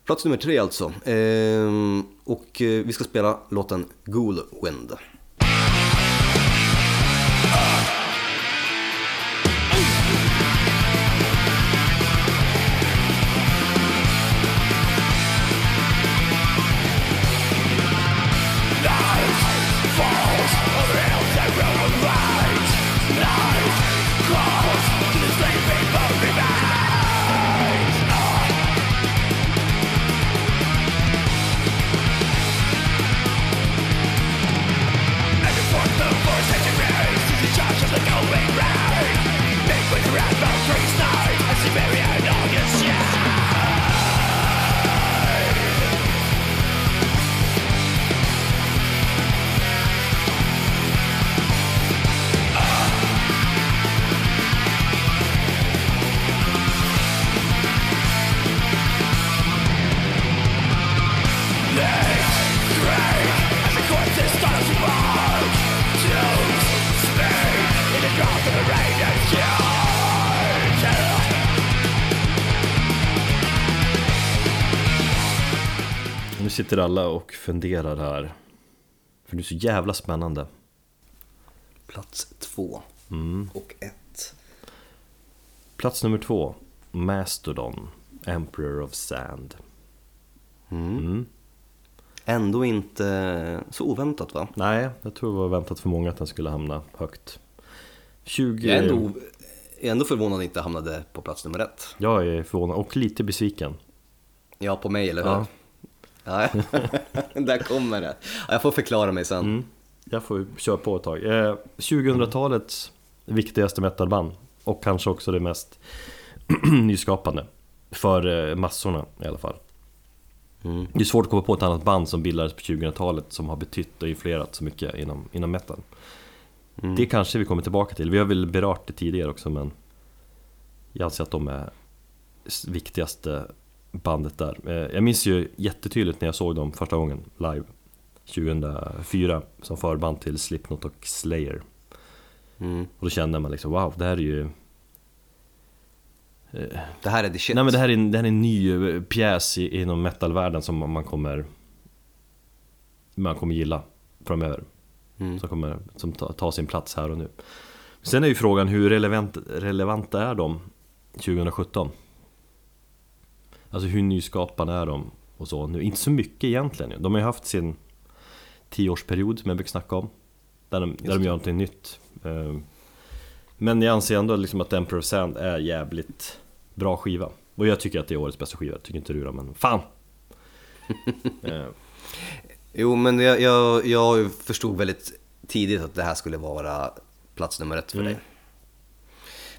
Plats nummer tre alltså. Ehm, och eh, vi ska spela låten Ghoul Wind. Nu sitter alla och funderar här För det är så jävla spännande Plats två mm. och ett. Plats nummer två Mastodon Emperor of Sand mm. Ändå inte så oväntat va? Nej, jag tror det var väntat för många att den skulle hamna högt 20... Jag är ändå, jag är ändå förvånad att den inte hamnade på plats nummer ett. Jag är förvånad och lite besviken Ja, på mig eller hur? Ja. Ja. Där kommer det. Ja, Jag får förklara mig sen. Mm. Jag får köra på ett tag. Eh, 2000-talets viktigaste metalband och kanske också det mest nyskapande för eh, massorna i alla fall. Mm. Det är svårt att komma på ett annat band som bildades på 2000-talet som har betytt och influerat så mycket inom, inom metal. Mm. Det kanske vi kommer tillbaka till. Vi har väl berört det tidigare också men jag anser att de är viktigaste bandet där. Eh, Jag minns ju jättetydligt när jag såg dem första gången live 2004 som förband till Slipknot och Slayer. Mm. Och då kände man liksom wow, det här är ju Det här är the shit. Nej men det här är det här är en ny eh, pjäs inom metalvärlden som man kommer Man kommer gilla framöver Mm. Som kommer som tar ta sin plats här och nu Sen är ju frågan hur relevant, relevanta är de 2017? Alltså hur nyskapande är de och så nu? Inte så mycket egentligen. De har ju haft sin tioårsperiod som jag brukar snacka om Där de, där de gör någonting nytt Eh, Men jag anser ändå liksom att Emperor Sand är jävligt bra skiva Och jag tycker att det är årets bästa skiva, tycker inte du då, men fan! Eh, Jo, men jag, jag, jag förstod väldigt tidigt att det här skulle vara plats nummer ett för Mm. dig.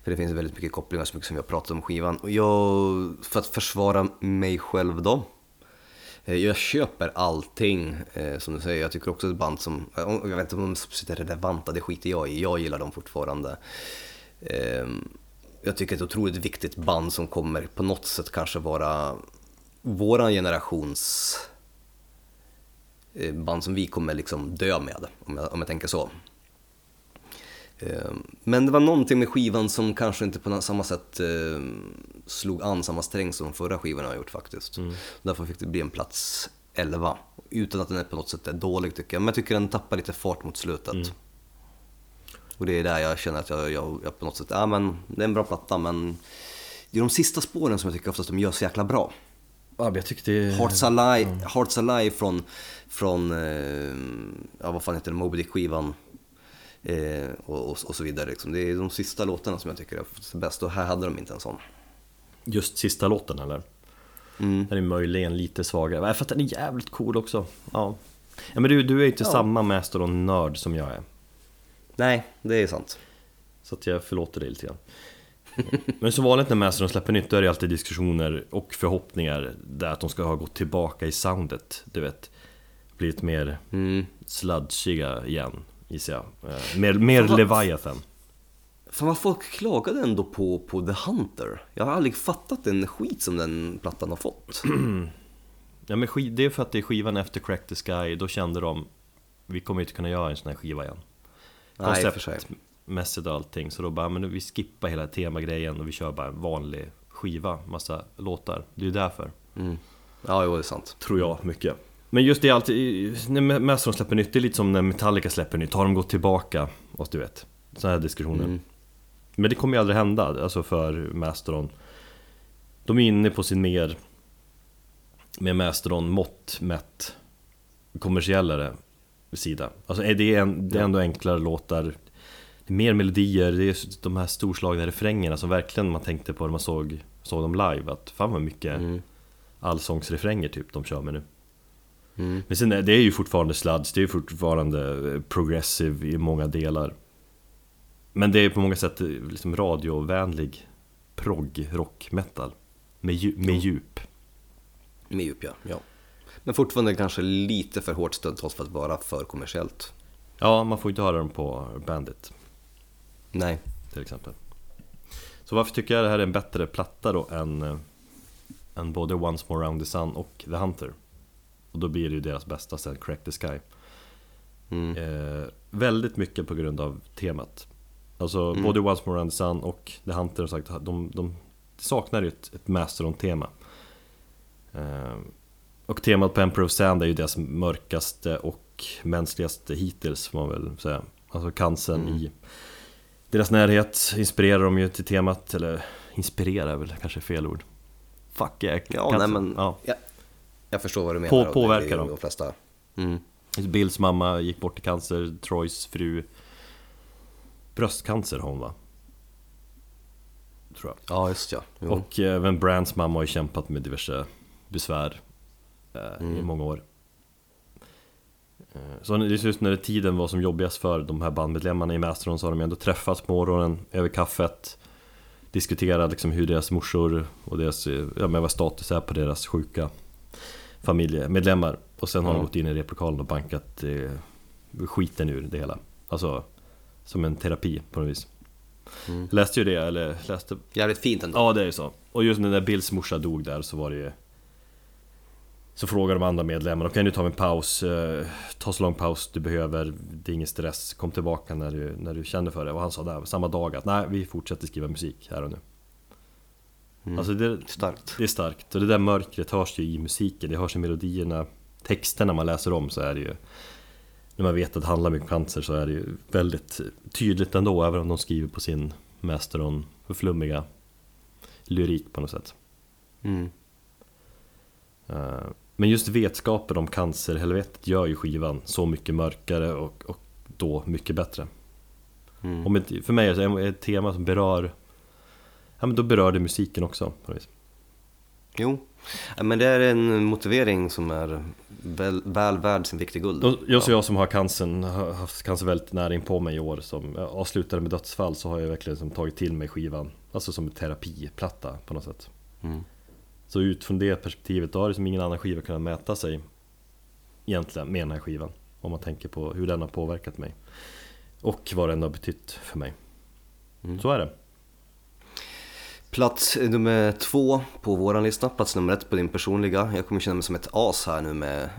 För det finns väldigt mycket kopplingar, så mycket som vi har pratat om skivan. Och jag, för att försvara mig själv då. Eh, jag köper allting, eh, som du säger. Jag tycker också ett band som, jag vet inte om de är relevanta, det skiter jag i. Jag gillar dem fortfarande. Ehm, jag tycker ett otroligt viktigt band som kommer på något sätt kanske vara våran generations eh, band som vi kommer liksom dö med, om jag, om jag tänker så. Eh, Men det var någonting med skivan som kanske inte på samma sätt eh, slog an samma sträng som förra skivan har gjort faktiskt. Därför fick det bli en plats 11. Utan att den är på något sätt är dålig tycker jag, men jag tycker den tappar lite fart mot slutet. Och det är där jag känner att jag, jag, jag på något sätt, ja men det är en bra platta men det är de sista spåren som jag tycker oftast de gör så jäkla bra. Ja, jag tyckte. Hearts Alive, Hearts Alive från, från eh, ja vad fan heter det, Moby Dick-skivan. Eh, och, och, och så vidare liksom. Det är de sista låtarna som jag tycker är bäst och här hade de inte en sån. Just sista låten eller? Mm. Den är möjligen lite svagare, för att den är jävligt cool också Ja, ja men du, du är ju inte Ja. samma Mastodon-nörd som jag är Nej, det är sant. Så att jag förlåter dig lite grann Men som vanligt när Mastodon släpper nytt, då är det alltid diskussioner och förhoppningar Där att de ska ha gått tillbaka i soundet, du vet Blivit mer Mm. igen, gissar jag Eh, Mer, mer Fan, Leviathan Fan vad folk klagade ändå på, på The Hunter. Jag har aldrig fattat den skit som den plattan har fått. Ja men det är för att det är skivan efter Crack the Sky, då kände de Vi kommer inte kunna göra en sån här skiva igen. Konceptmässigt och allting, så då bara, men vi skippar hela temagrejen och vi kör bara en vanlig skiva, massa låtar Det är ju därför, Mm. Ja, jo, det är sant. tror jag mycket Men just det är alltid, när Mastodon släpper nytt, det är lite som när Metallica släpper nytt Har de gått tillbaka? Och du vet, sådana här diskussioner Mm. Men det kommer ju aldrig hända, alltså för Mastodon De är inne på sin mer Med Mastodon mått mätt Kommersiellare sida Alltså är det, en, det är ändå enklare låtar Det är mer melodier, det är de här storslagna refrängerna som verkligen man tänkte på när man såg, såg dem live Att fan vad mycket Mm. allsångsrefränger typ de kör med nu Mm. Men sen det är ju fortfarande sludge, det är ju fortfarande eh, progressive i många delar Men det är på många sätt eh, liksom radiovänlig prog rock metal med, dju- med djup Med djup, ja. ja. Men fortfarande kanske lite för hårt stundtals för att vara för kommersiellt. Ja, man får inte höra dem på Bandit Nej. till exempel Så varför tycker jag det här är en bättre platta då än, eh, än både Once More Around the Sun och The Hunter? Och då blir det ju deras bästa sen, Crack the Sky Mm. Eh, väldigt mycket på grund av temat. Alltså Mm. både Once More Around the Sun och The Hunter har sagt, de, de saknar ju ett, ett Masteron-tema. Eh, och temat på Emperor of Sand är ju deras mörkaste och mänskligaste hittills får man väl säga. Alltså cancern Mm. i deras närhet inspirerar de ju till temat, eller inspirerar är väl kanske fel ord. Fuck yeah, Ja, cancer. nej men... Ja. Ja. Jag förstår vad du menar. På- påverkar dem. De flesta. Mm. Bills mamma gick bort i cancer, Troys fru Bröstcancer har hon va? Tror jag Ja, just ja. Jo. Och även Brands mamma har ju kämpat med diverse besvär eh, i Mm. många år Eh, Så just när tiden var som jobbigast för de här bandmedlemmarna i Mastodon så har de ändå träffats på morgonen över kaffet Diskuterat liksom hur deras morsor och deras, ja men vad status är på deras sjuka familjemedlemmar. Och sen har de gått in i replokalen och bankat eh, skiten ur det hela. Alltså som en terapi på något vis. Mm. Läste ju det, eller läste Jävligt fint ändå. Ja det är ju så. Och just när Bills morsa dog där så var det ju Så frågade de andra medlemmarna, nu tar vi en paus eh, Ta så lång paus du behöver, det är ingen stress. Kom tillbaka när du, när du känner för det. Och han sa där samma dag att nej vi fortsätter skriva musik här och nu Mm. Alltså det, Starkt. det är starkt och det där mörkret hörs ju i musiken, det hörs i melodierna Texterna man läser om så är det ju När man vet att det handlar mycket om cancer så är det ju väldigt tydligt ändå Även om de skriver på sin Masteron flummiga lyrik på något sätt Mm. Eh, Men just vetskapen om cancerhelvetet gör ju skivan så mycket mörkare och, och då mycket bättre Mm. Om ett, För mig är det ett tema som berör Ja men då berör det musiken också på vis. Jo, men det är en motivering som är väl, väl värd sin vikt i guld. Och Just jag som har cancern, har haft cancer väldigt nära in på mig i år Som avslutade med dödsfall så har jag verkligen liksom tagit till mig skivan Alltså som en terapiplatta på något sätt Mm. Så utifrån det perspektivet då har liksom ingen annan skiva kunnat mäta sig Egentligen med den här skivan Om man tänker på hur den har påverkat mig Och vad den har betytt för mig Mm. Så är det Plats nummer två på våran lista, plats nummer ett på din personliga. Jag kommer känna mig som ett as här nu med,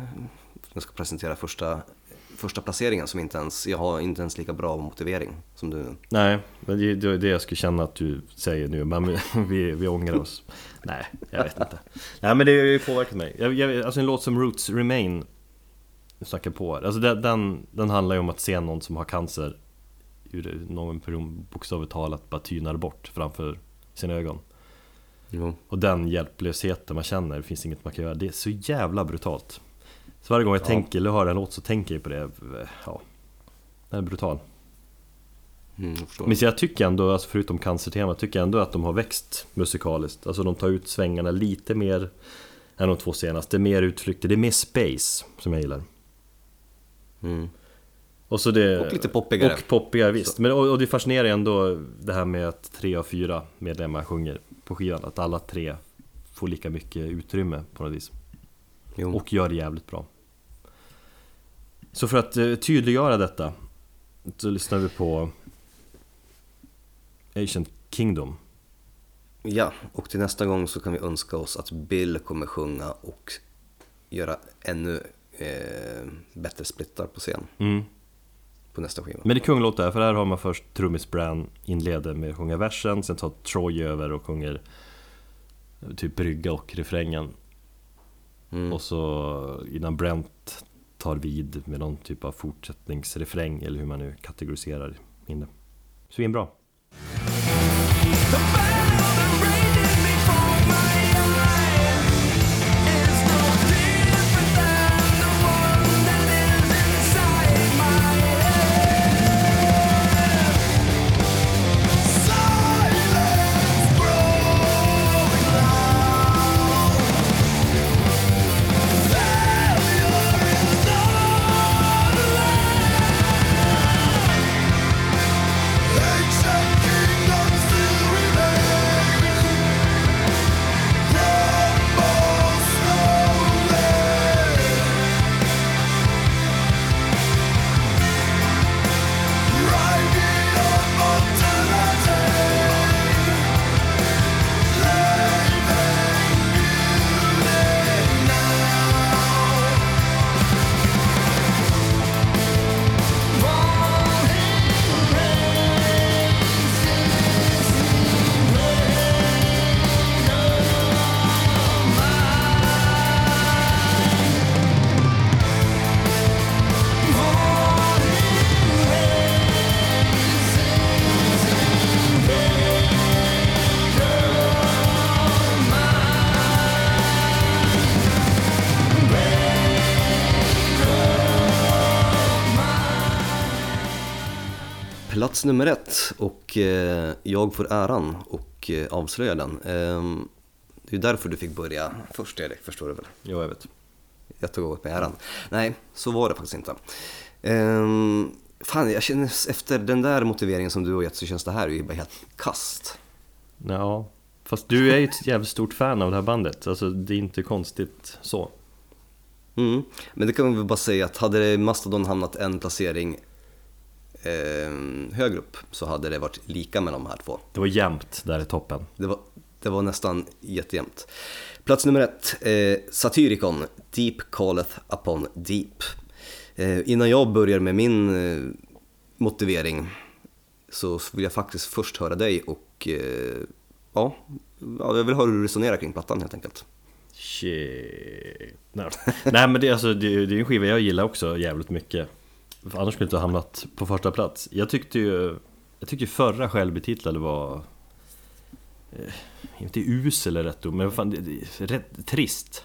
jag ska presentera första, första placeringen som inte ens, jag har inte ens lika bra motivering som du. Nej, men det är det jag skulle känna att du säger nu Men vi, vi ångrar oss Nej, jag vet inte Nej men det har ju påverkat mig jag, jag, Alltså en låt som Roots Remain Nu Snackar på här. Alltså den, den, handlar ju om att se någon som har cancer Ur någon person bokstavligt talat bara tynar bort framför sina ögon Jo. Och den hjälplösheten man känner, det finns inget man kan göra. Det är så jävla brutalt. Så varje gång jag tänker eller hör en låt så tänker jag på det. Ja, den är brutal. Mm, jag. Men jag tycker ändå, alltså förutom cancertemat, tycker jag ändå att de har växt musikaliskt. Alltså de tar ut svängarna lite mer än de två senaste. Mer utflykter, det är mer space som jag gillar. Mm. Och, så det, Och lite poppigare. Och poppigare visst. Men, och, och det fascinerar ändå det här med att tre av fyra medlemmar sjunger på skivan. Att alla tre får lika mycket utrymme på något vis. Jo. Och gör det jävligt bra. Så för att eh, tydliggöra detta så lyssnar vi på Ancient Kingdom. Ja, och till nästa gång så kan vi önska oss att Bill kommer sjunga och göra ännu eh, bättre splittar på scen Mm. På nästa skiva. Men det är kung låt där, för här har man först trummis Bran inleder med att sjunga versen, sen tar Troy över och sjunger typ brygga och refrängen. Mm. Och så innan Brent tar vid med någon typ av fortsättningsrefräng eller hur man nu kategoriserar in det. Svinbra. Ancient Plats nummer ett och eh, jag får äran och eh, avslöja den. Ehm, det är därför du fick börja först Erik, förstår du väl? Jo, jag vet. Jag tog åt mig äran. Nej, så var det faktiskt inte. Ehm, fan, jag känner efter den där motiveringen som du har gett så känns det här ju bara helt kast. Ja, fast du är ju ett jävligt stort fan av det här bandet. Alltså det är inte konstigt så. Mm. Men det kan vi väl bara säga att hade Mastodon hamnat en placering ehm, högre upp så hade det varit lika med de här två. Det var jämnt där i toppen. Det var, det var nästan jättejämnt. Plats nummer ett, eh, Satyricon, Deep Calleth Upon Deep. Eh, innan jag börjar med min eh, motivering så vill jag faktiskt först höra dig och eh, ja, ja, jag vill höra hur du resonerar kring plattan helt enkelt. Shit. Nej, Nej men det, alltså, det, det är en skiva jag gillar också jävligt mycket. Annars skulle jag inte ha hamnat på första plats. Jag tyckte ju Jag tyckte förra självbetitlade var eh, Inte usel är rätt ord, men fan, det, det, rätt trist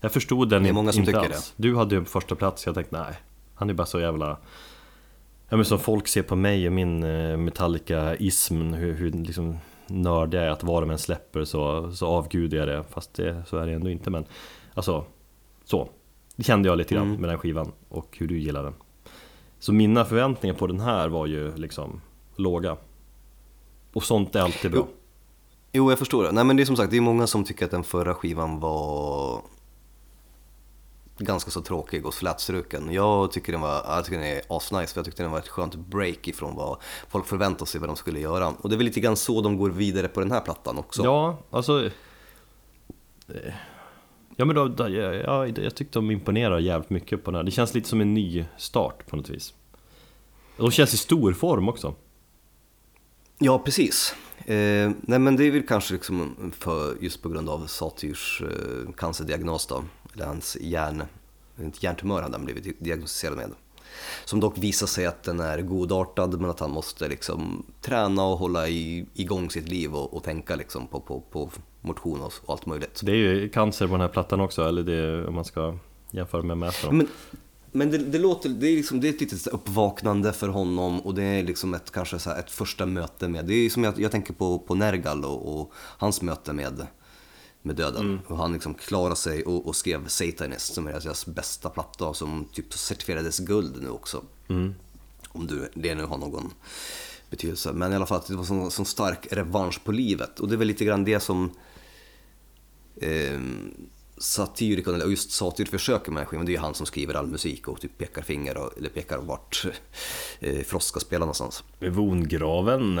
Jag förstod den Det är många som inte tycker alls. Du hade ju en första plats jag tänkte nej Han är bara så jävla Ja men som folk ser på mig och min eh, Metallica-ism Hur, hur liksom nördig jag är att vad de än släpper så, så avgudar jag det Fast det, så är det ändå inte men Alltså Så Det kände jag lite grann Mm. med den skivan och hur du gillar den Så mina förväntningar på den här var ju liksom låga Och sånt är alltid bra Jo. Jo, jag förstår det. Nej, men det är som sagt, det är många som tycker att den förra skivan var ganska så tråkig och slätstruken. Jag tycker den var, jag tycker den är asnice för jag tyckte den var ett skönt break ifrån vad folk förväntade sig vad de skulle göra. Och det är väl lite grann så de går vidare på den här plattan också. Ja, alltså eh, Ja men då, då, ja, jag tyckte de imponerar jävligt mycket på den här Det känns lite som en ny start på något vis De känns i stor form också Ja, precis. Eh, nej men det är väl kanske liksom för, just på grund av Satyrs eh, cancerdiagnos då, eller hans hjärn, hjärntumör hade han blivit diagnostiserad med. Som dock visar sig att den är godartad men att han måste liksom träna och hålla i, igång sitt liv och, och tänka liksom på, på, på motion och, allt möjligt. Det är ju cancer på den här plattan också, eller det, om man ska jämföra med Mastodon. Men, men det, det låter, det är, liksom, det är ett litet uppvaknande för honom och det är liksom ett, kanske så ett första möte med, det är som jag, jag tänker på, på Nergal och, och hans möte med, med döden. Och han liksom klarade sig och, och skrev Satanist som är deras bästa platta som typ certifierades guld nu också. Om du, det nu har någon betydelse. Men i alla fall det var sån, sån stark revansch på livet. Och det är väl lite grann det som eh, Satyricon, eller just Satyr försöker med den här skivan, det är ju han som skriver all musik och typ pekar finger, och, eller pekar vart eh, Frost ska spela någonstans. Vongraven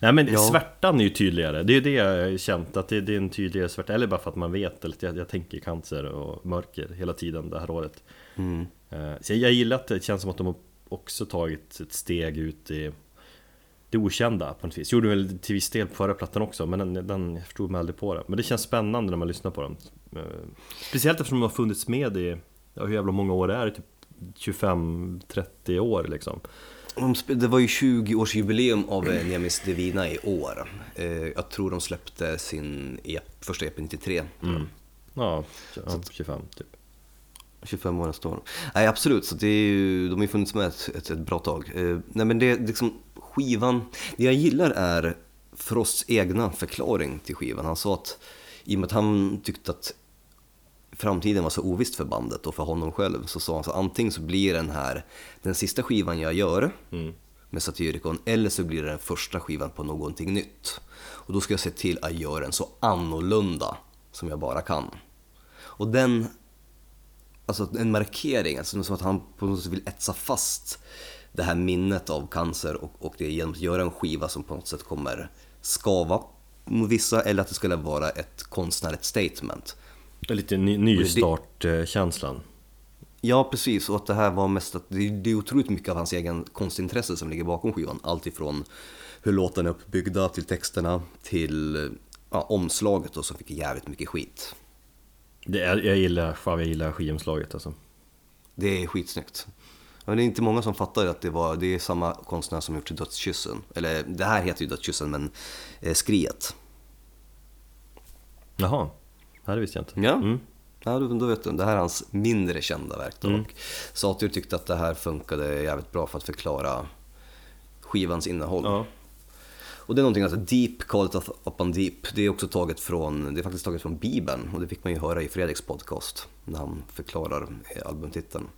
Nej men Ja. svärtan är ju tydligare, det är ju det jag har känt att det, det är en tydligare svärta Eller bara för att man vet, eller att jag, jag tänker cancer och mörker hela tiden det här året. Eh, Så jag, jag gillar att det känns som att de har också tagit ett steg ut i det okända på något vis Gjorde väl till viss del på förra plattan också men den, den jag förstod mig aldrig på det Men det känns spännande när man lyssnar på dem Eh, Speciellt eftersom de har funnits med i, ja, hur jävla många år det är, typ 25-30 år liksom Det var ju 20-årsjubileum av eh, Nemis Divina i år. Eh, Jag tror de släppte sin EP, första EP 93. Ja, ja 25 typ 25 år nästa år. Nej absolut, så det är ju, de har ju funnits med ett, ett, ett bra tag. Nej men det är liksom skivan, det jag gillar är Frosts egna förklaring till skivan. Han sa att i och med att han tyckte att framtiden var så ovisst för bandet och för honom själv så sa han så antingen så blir den här den sista skivan jag gör med Satyricon eller så blir det den första skivan på någonting nytt. Och då ska jag se till att göra den så annorlunda som jag bara kan. Och den alltså en markering, alltså som att han på något sätt vill etsa fast det här minnet av cancer och, och det genom att göra en skiva som på något sätt kommer skava vissa eller att det skulle vara ett konstnärligt statement. Lite ny, nystartkänslan Ja, precis. Och att det här var mest att det, det är otroligt mycket av hans egen konstintresse som ligger bakom skivan. Allt ifrån hur låtarna är uppbyggda till texterna till ja, omslaget då, som fick jävligt mycket skit. det är, Jag gillar, fan jag gillar skivomslaget alltså Det är skitsnyggt. Men det är inte många som fattar att det, var, det är samma konstnär som gjort Dödskyssen. Eller det här heter ju Dödskyssen, men eh, Skriet. Jaha, det här visste jag inte Ja, mm. ja då, vet du. Det här är hans mindre kända verk. Då. Och Satyr tyckte att det här funkade jävligt bra för att förklara skivans innehåll. Ja. Och det är någonting, alltså Deep, Call it upon Deep, det är också taget från, det är faktiskt taget från Bibeln och det fick man ju höra i Fredriks podcast när han förklarar eh, albumtiteln.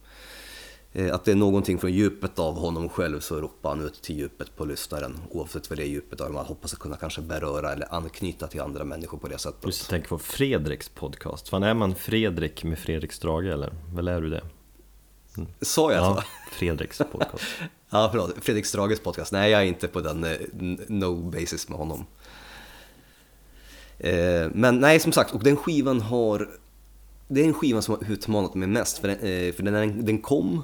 Eh, Att det är någonting från djupet av honom själv så ropar han ut till djupet på lyssnaren oavsett vad det är djupet av. Man hoppas att kunna kanske beröra eller anknyta till andra människor på det sättet. Just tänker på Fredriks podcast Fan är man Fredrik med Fredrik Strage eller? Väl är du det? Sa jag Ja, så? Fredriks podcast Ja, förlåt. Fredrik Strages podcast. Nej, jag är inte på den eh, no basis med honom. Eh, Men nej, som sagt, och den skivan har... Det är en skiva som har utmanat mig mest, för den, för den, den kom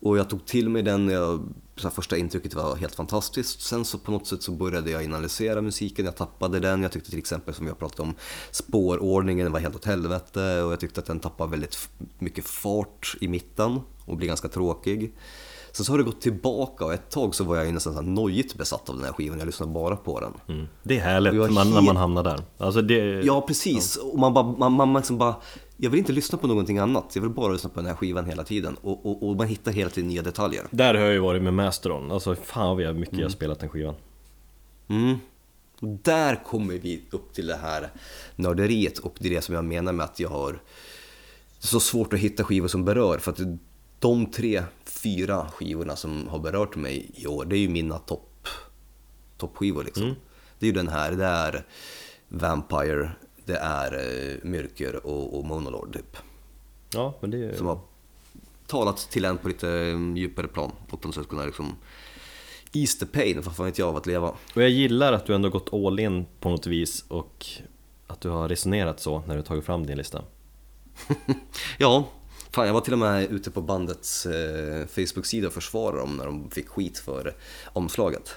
och jag tog till mig den, jag, så första intrycket var helt fantastiskt. Sen så på något sätt så började jag analysera musiken, jag tappade den. Jag tyckte till exempel som vi har pratat om, spårordningen var helt åt helvete och jag tyckte att den tappade väldigt mycket fart i mitten och blev ganska tråkig. Sen så har det gått tillbaka och ett tag så var jag ju nästan så nojigt besatt av den här skivan, jag lyssnade bara på den. mm. Det är härligt man, när helt- man hamnar där Alltså det Ja, precis. Och man, bara, man, man liksom bara, jag vill inte lyssna på någonting annat, jag vill bara lyssna på den här skivan hela tiden. Och, och, och man hittar hela tiden nya detaljer. Där har jag ju varit med Mastodon Alltså fan vad mycket jag har spelat den skivan Mm. Och där kommer vi upp till det här nörderiet och det är det som jag menar med att jag har det är så svårt att hitta skivor som berör för att de tre, fyra skivorna som har berört mig i år, det är ju mina topp toppskivor liksom. Det är ju den här, det är Vampire, det är eh, Myrkur och, och Monolord typ. Ja men det är Som har talat till en på lite eh, djupare plan och på något sätt kunna liksom ease the pain, vad fan vet jag, av att leva. Och jag gillar att du ändå gått all in på något vis och att du har resonerat så när du tagit fram din lista Ja, fan jag var till och med ute på bandets eh, Facebook-sida och försvarade dem när de fick skit för omslaget.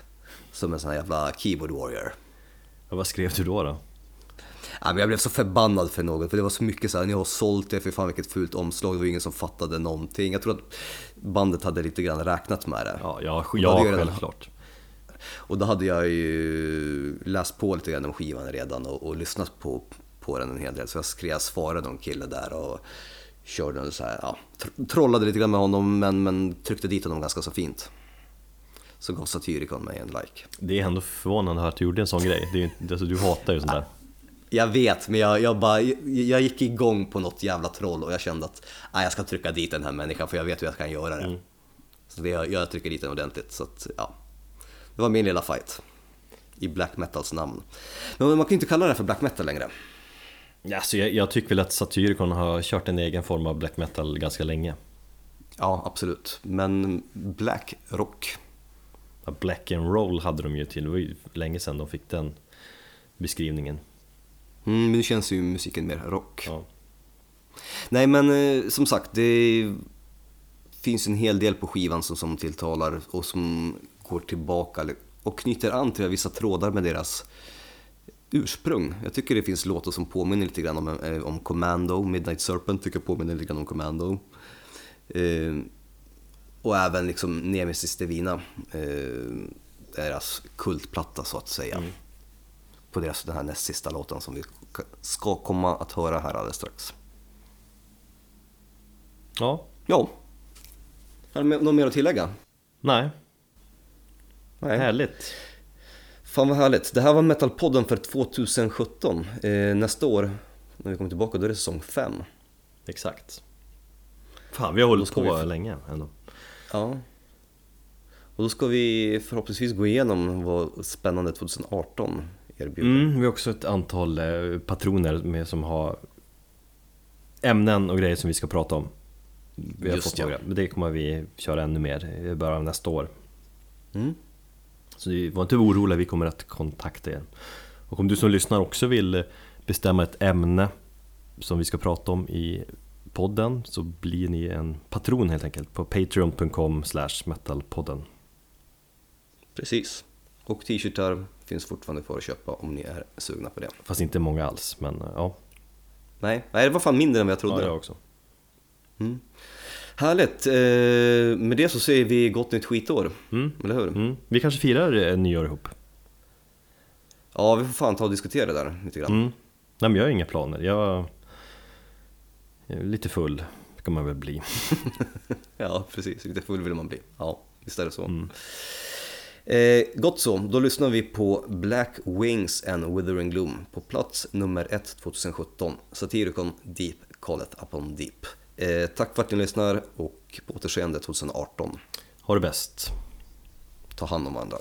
Som en sån här jävla keyboard warrior. och Vad skrev du då? då? Ja, men jag blev så förbannad för något, för det var så mycket så här, ni har sålt det, för fan vilket fult omslag, det var ingen som fattade någonting. Jag tror att bandet hade lite grann räknat med det. Ja, ja, Och ja självklart Och då hade jag ju läst på lite grann om skivan redan och, och lyssnat på, på den en hel del. Så jag skrev svarade någon kille där och körde en så här, ja, tr- trollade lite grann med honom men, men tryckte dit honom ganska så fint. Så gav Satyricon mig en like. Det är ändå förvånande att du gjorde en sån grej. Det är, alltså, du hatar ju sånt där. Jag vet, men jag, jag, bara, jag gick igång på något jävla troll och jag kände att nej, jag ska trycka dit den här människan för jag vet hur jag kan göra det. Så det, jag, jag trycker dit den ordentligt. Så att, ja. Det var min lilla fight. I black metals namn. Men man kan ju inte kalla det för black metal längre. Alltså, jag, jag tycker väl att Satyricon har kört en egen form av black metal ganska länge. Ja, absolut. Men black rock. Black and roll hade de ju till, det var ju länge sedan de fick den beskrivningen. Mm, nu känns ju musiken mer rock. Ja. Nej men eh, som sagt, det finns en hel del på skivan som, som tilltalar och som går tillbaka och knyter an till vissa trådar med deras ursprung. Jag tycker det finns låtar som påminner lite grann om, eh, om Commando, Midnight Serpent tycker jag påminner lite grann om Commando. Eh, och även liksom Nemesis Divina, eh, deras kultplatta så att säga. På deras, den här näst sista låten som vi ska komma att höra här alldeles strax. ja, Ja. Har du något mer att tillägga? nej, Nej. härligt. Fan vad härligt. Det här var Metalpodden för 2017. Eh, nästa år, när vi kommer tillbaka, då är det säsong 5. Exakt. Fan, vi har hållit på vi- länge ändå. Ja. Och då ska vi förhoppningsvis gå igenom vad spännande 2018 erbjuder. Mm, vi har också ett antal eh, patroner med som har ämnen och grejer som vi ska prata om. Vi har Just fått ja. några, men det kommer vi köra ännu mer i början av nästa år. Mm. Så det- var inte orolig, vi kommer att kontakta er. Och om du som lyssnar också vill bestämma ett ämne som vi ska prata om i podden så blir ni en patron helt enkelt på patreon.com metalpodden. Precis. Och t-shirtar finns fortfarande för att köpa om ni är sugna på det. Fast inte många alls, men ja, Nej, Nej det var fan mindre än vad jag ja trodde. jag också. Härligt. Eh, med det så säger vi gott nytt skitår. Mm. Eller hur? Mm. Vi kanske firar eh, nyår ihop. Ja, vi får fan ta och diskutera det där lite grann. Mm. Nej men jag har inga planer, jag jag är lite full ska man väl bli. Ja, precis. Lite full vill man bli. Ja, visst är det så. Eh, gott så, då lyssnar vi på Black Wings and Withering Gloom på plats nummer 1 2017, satirikon Deep, Call Upon Deep. Eh, tack för att ni lyssnar och på återseende 2018. Ha det bäst. Ta hand om varandra.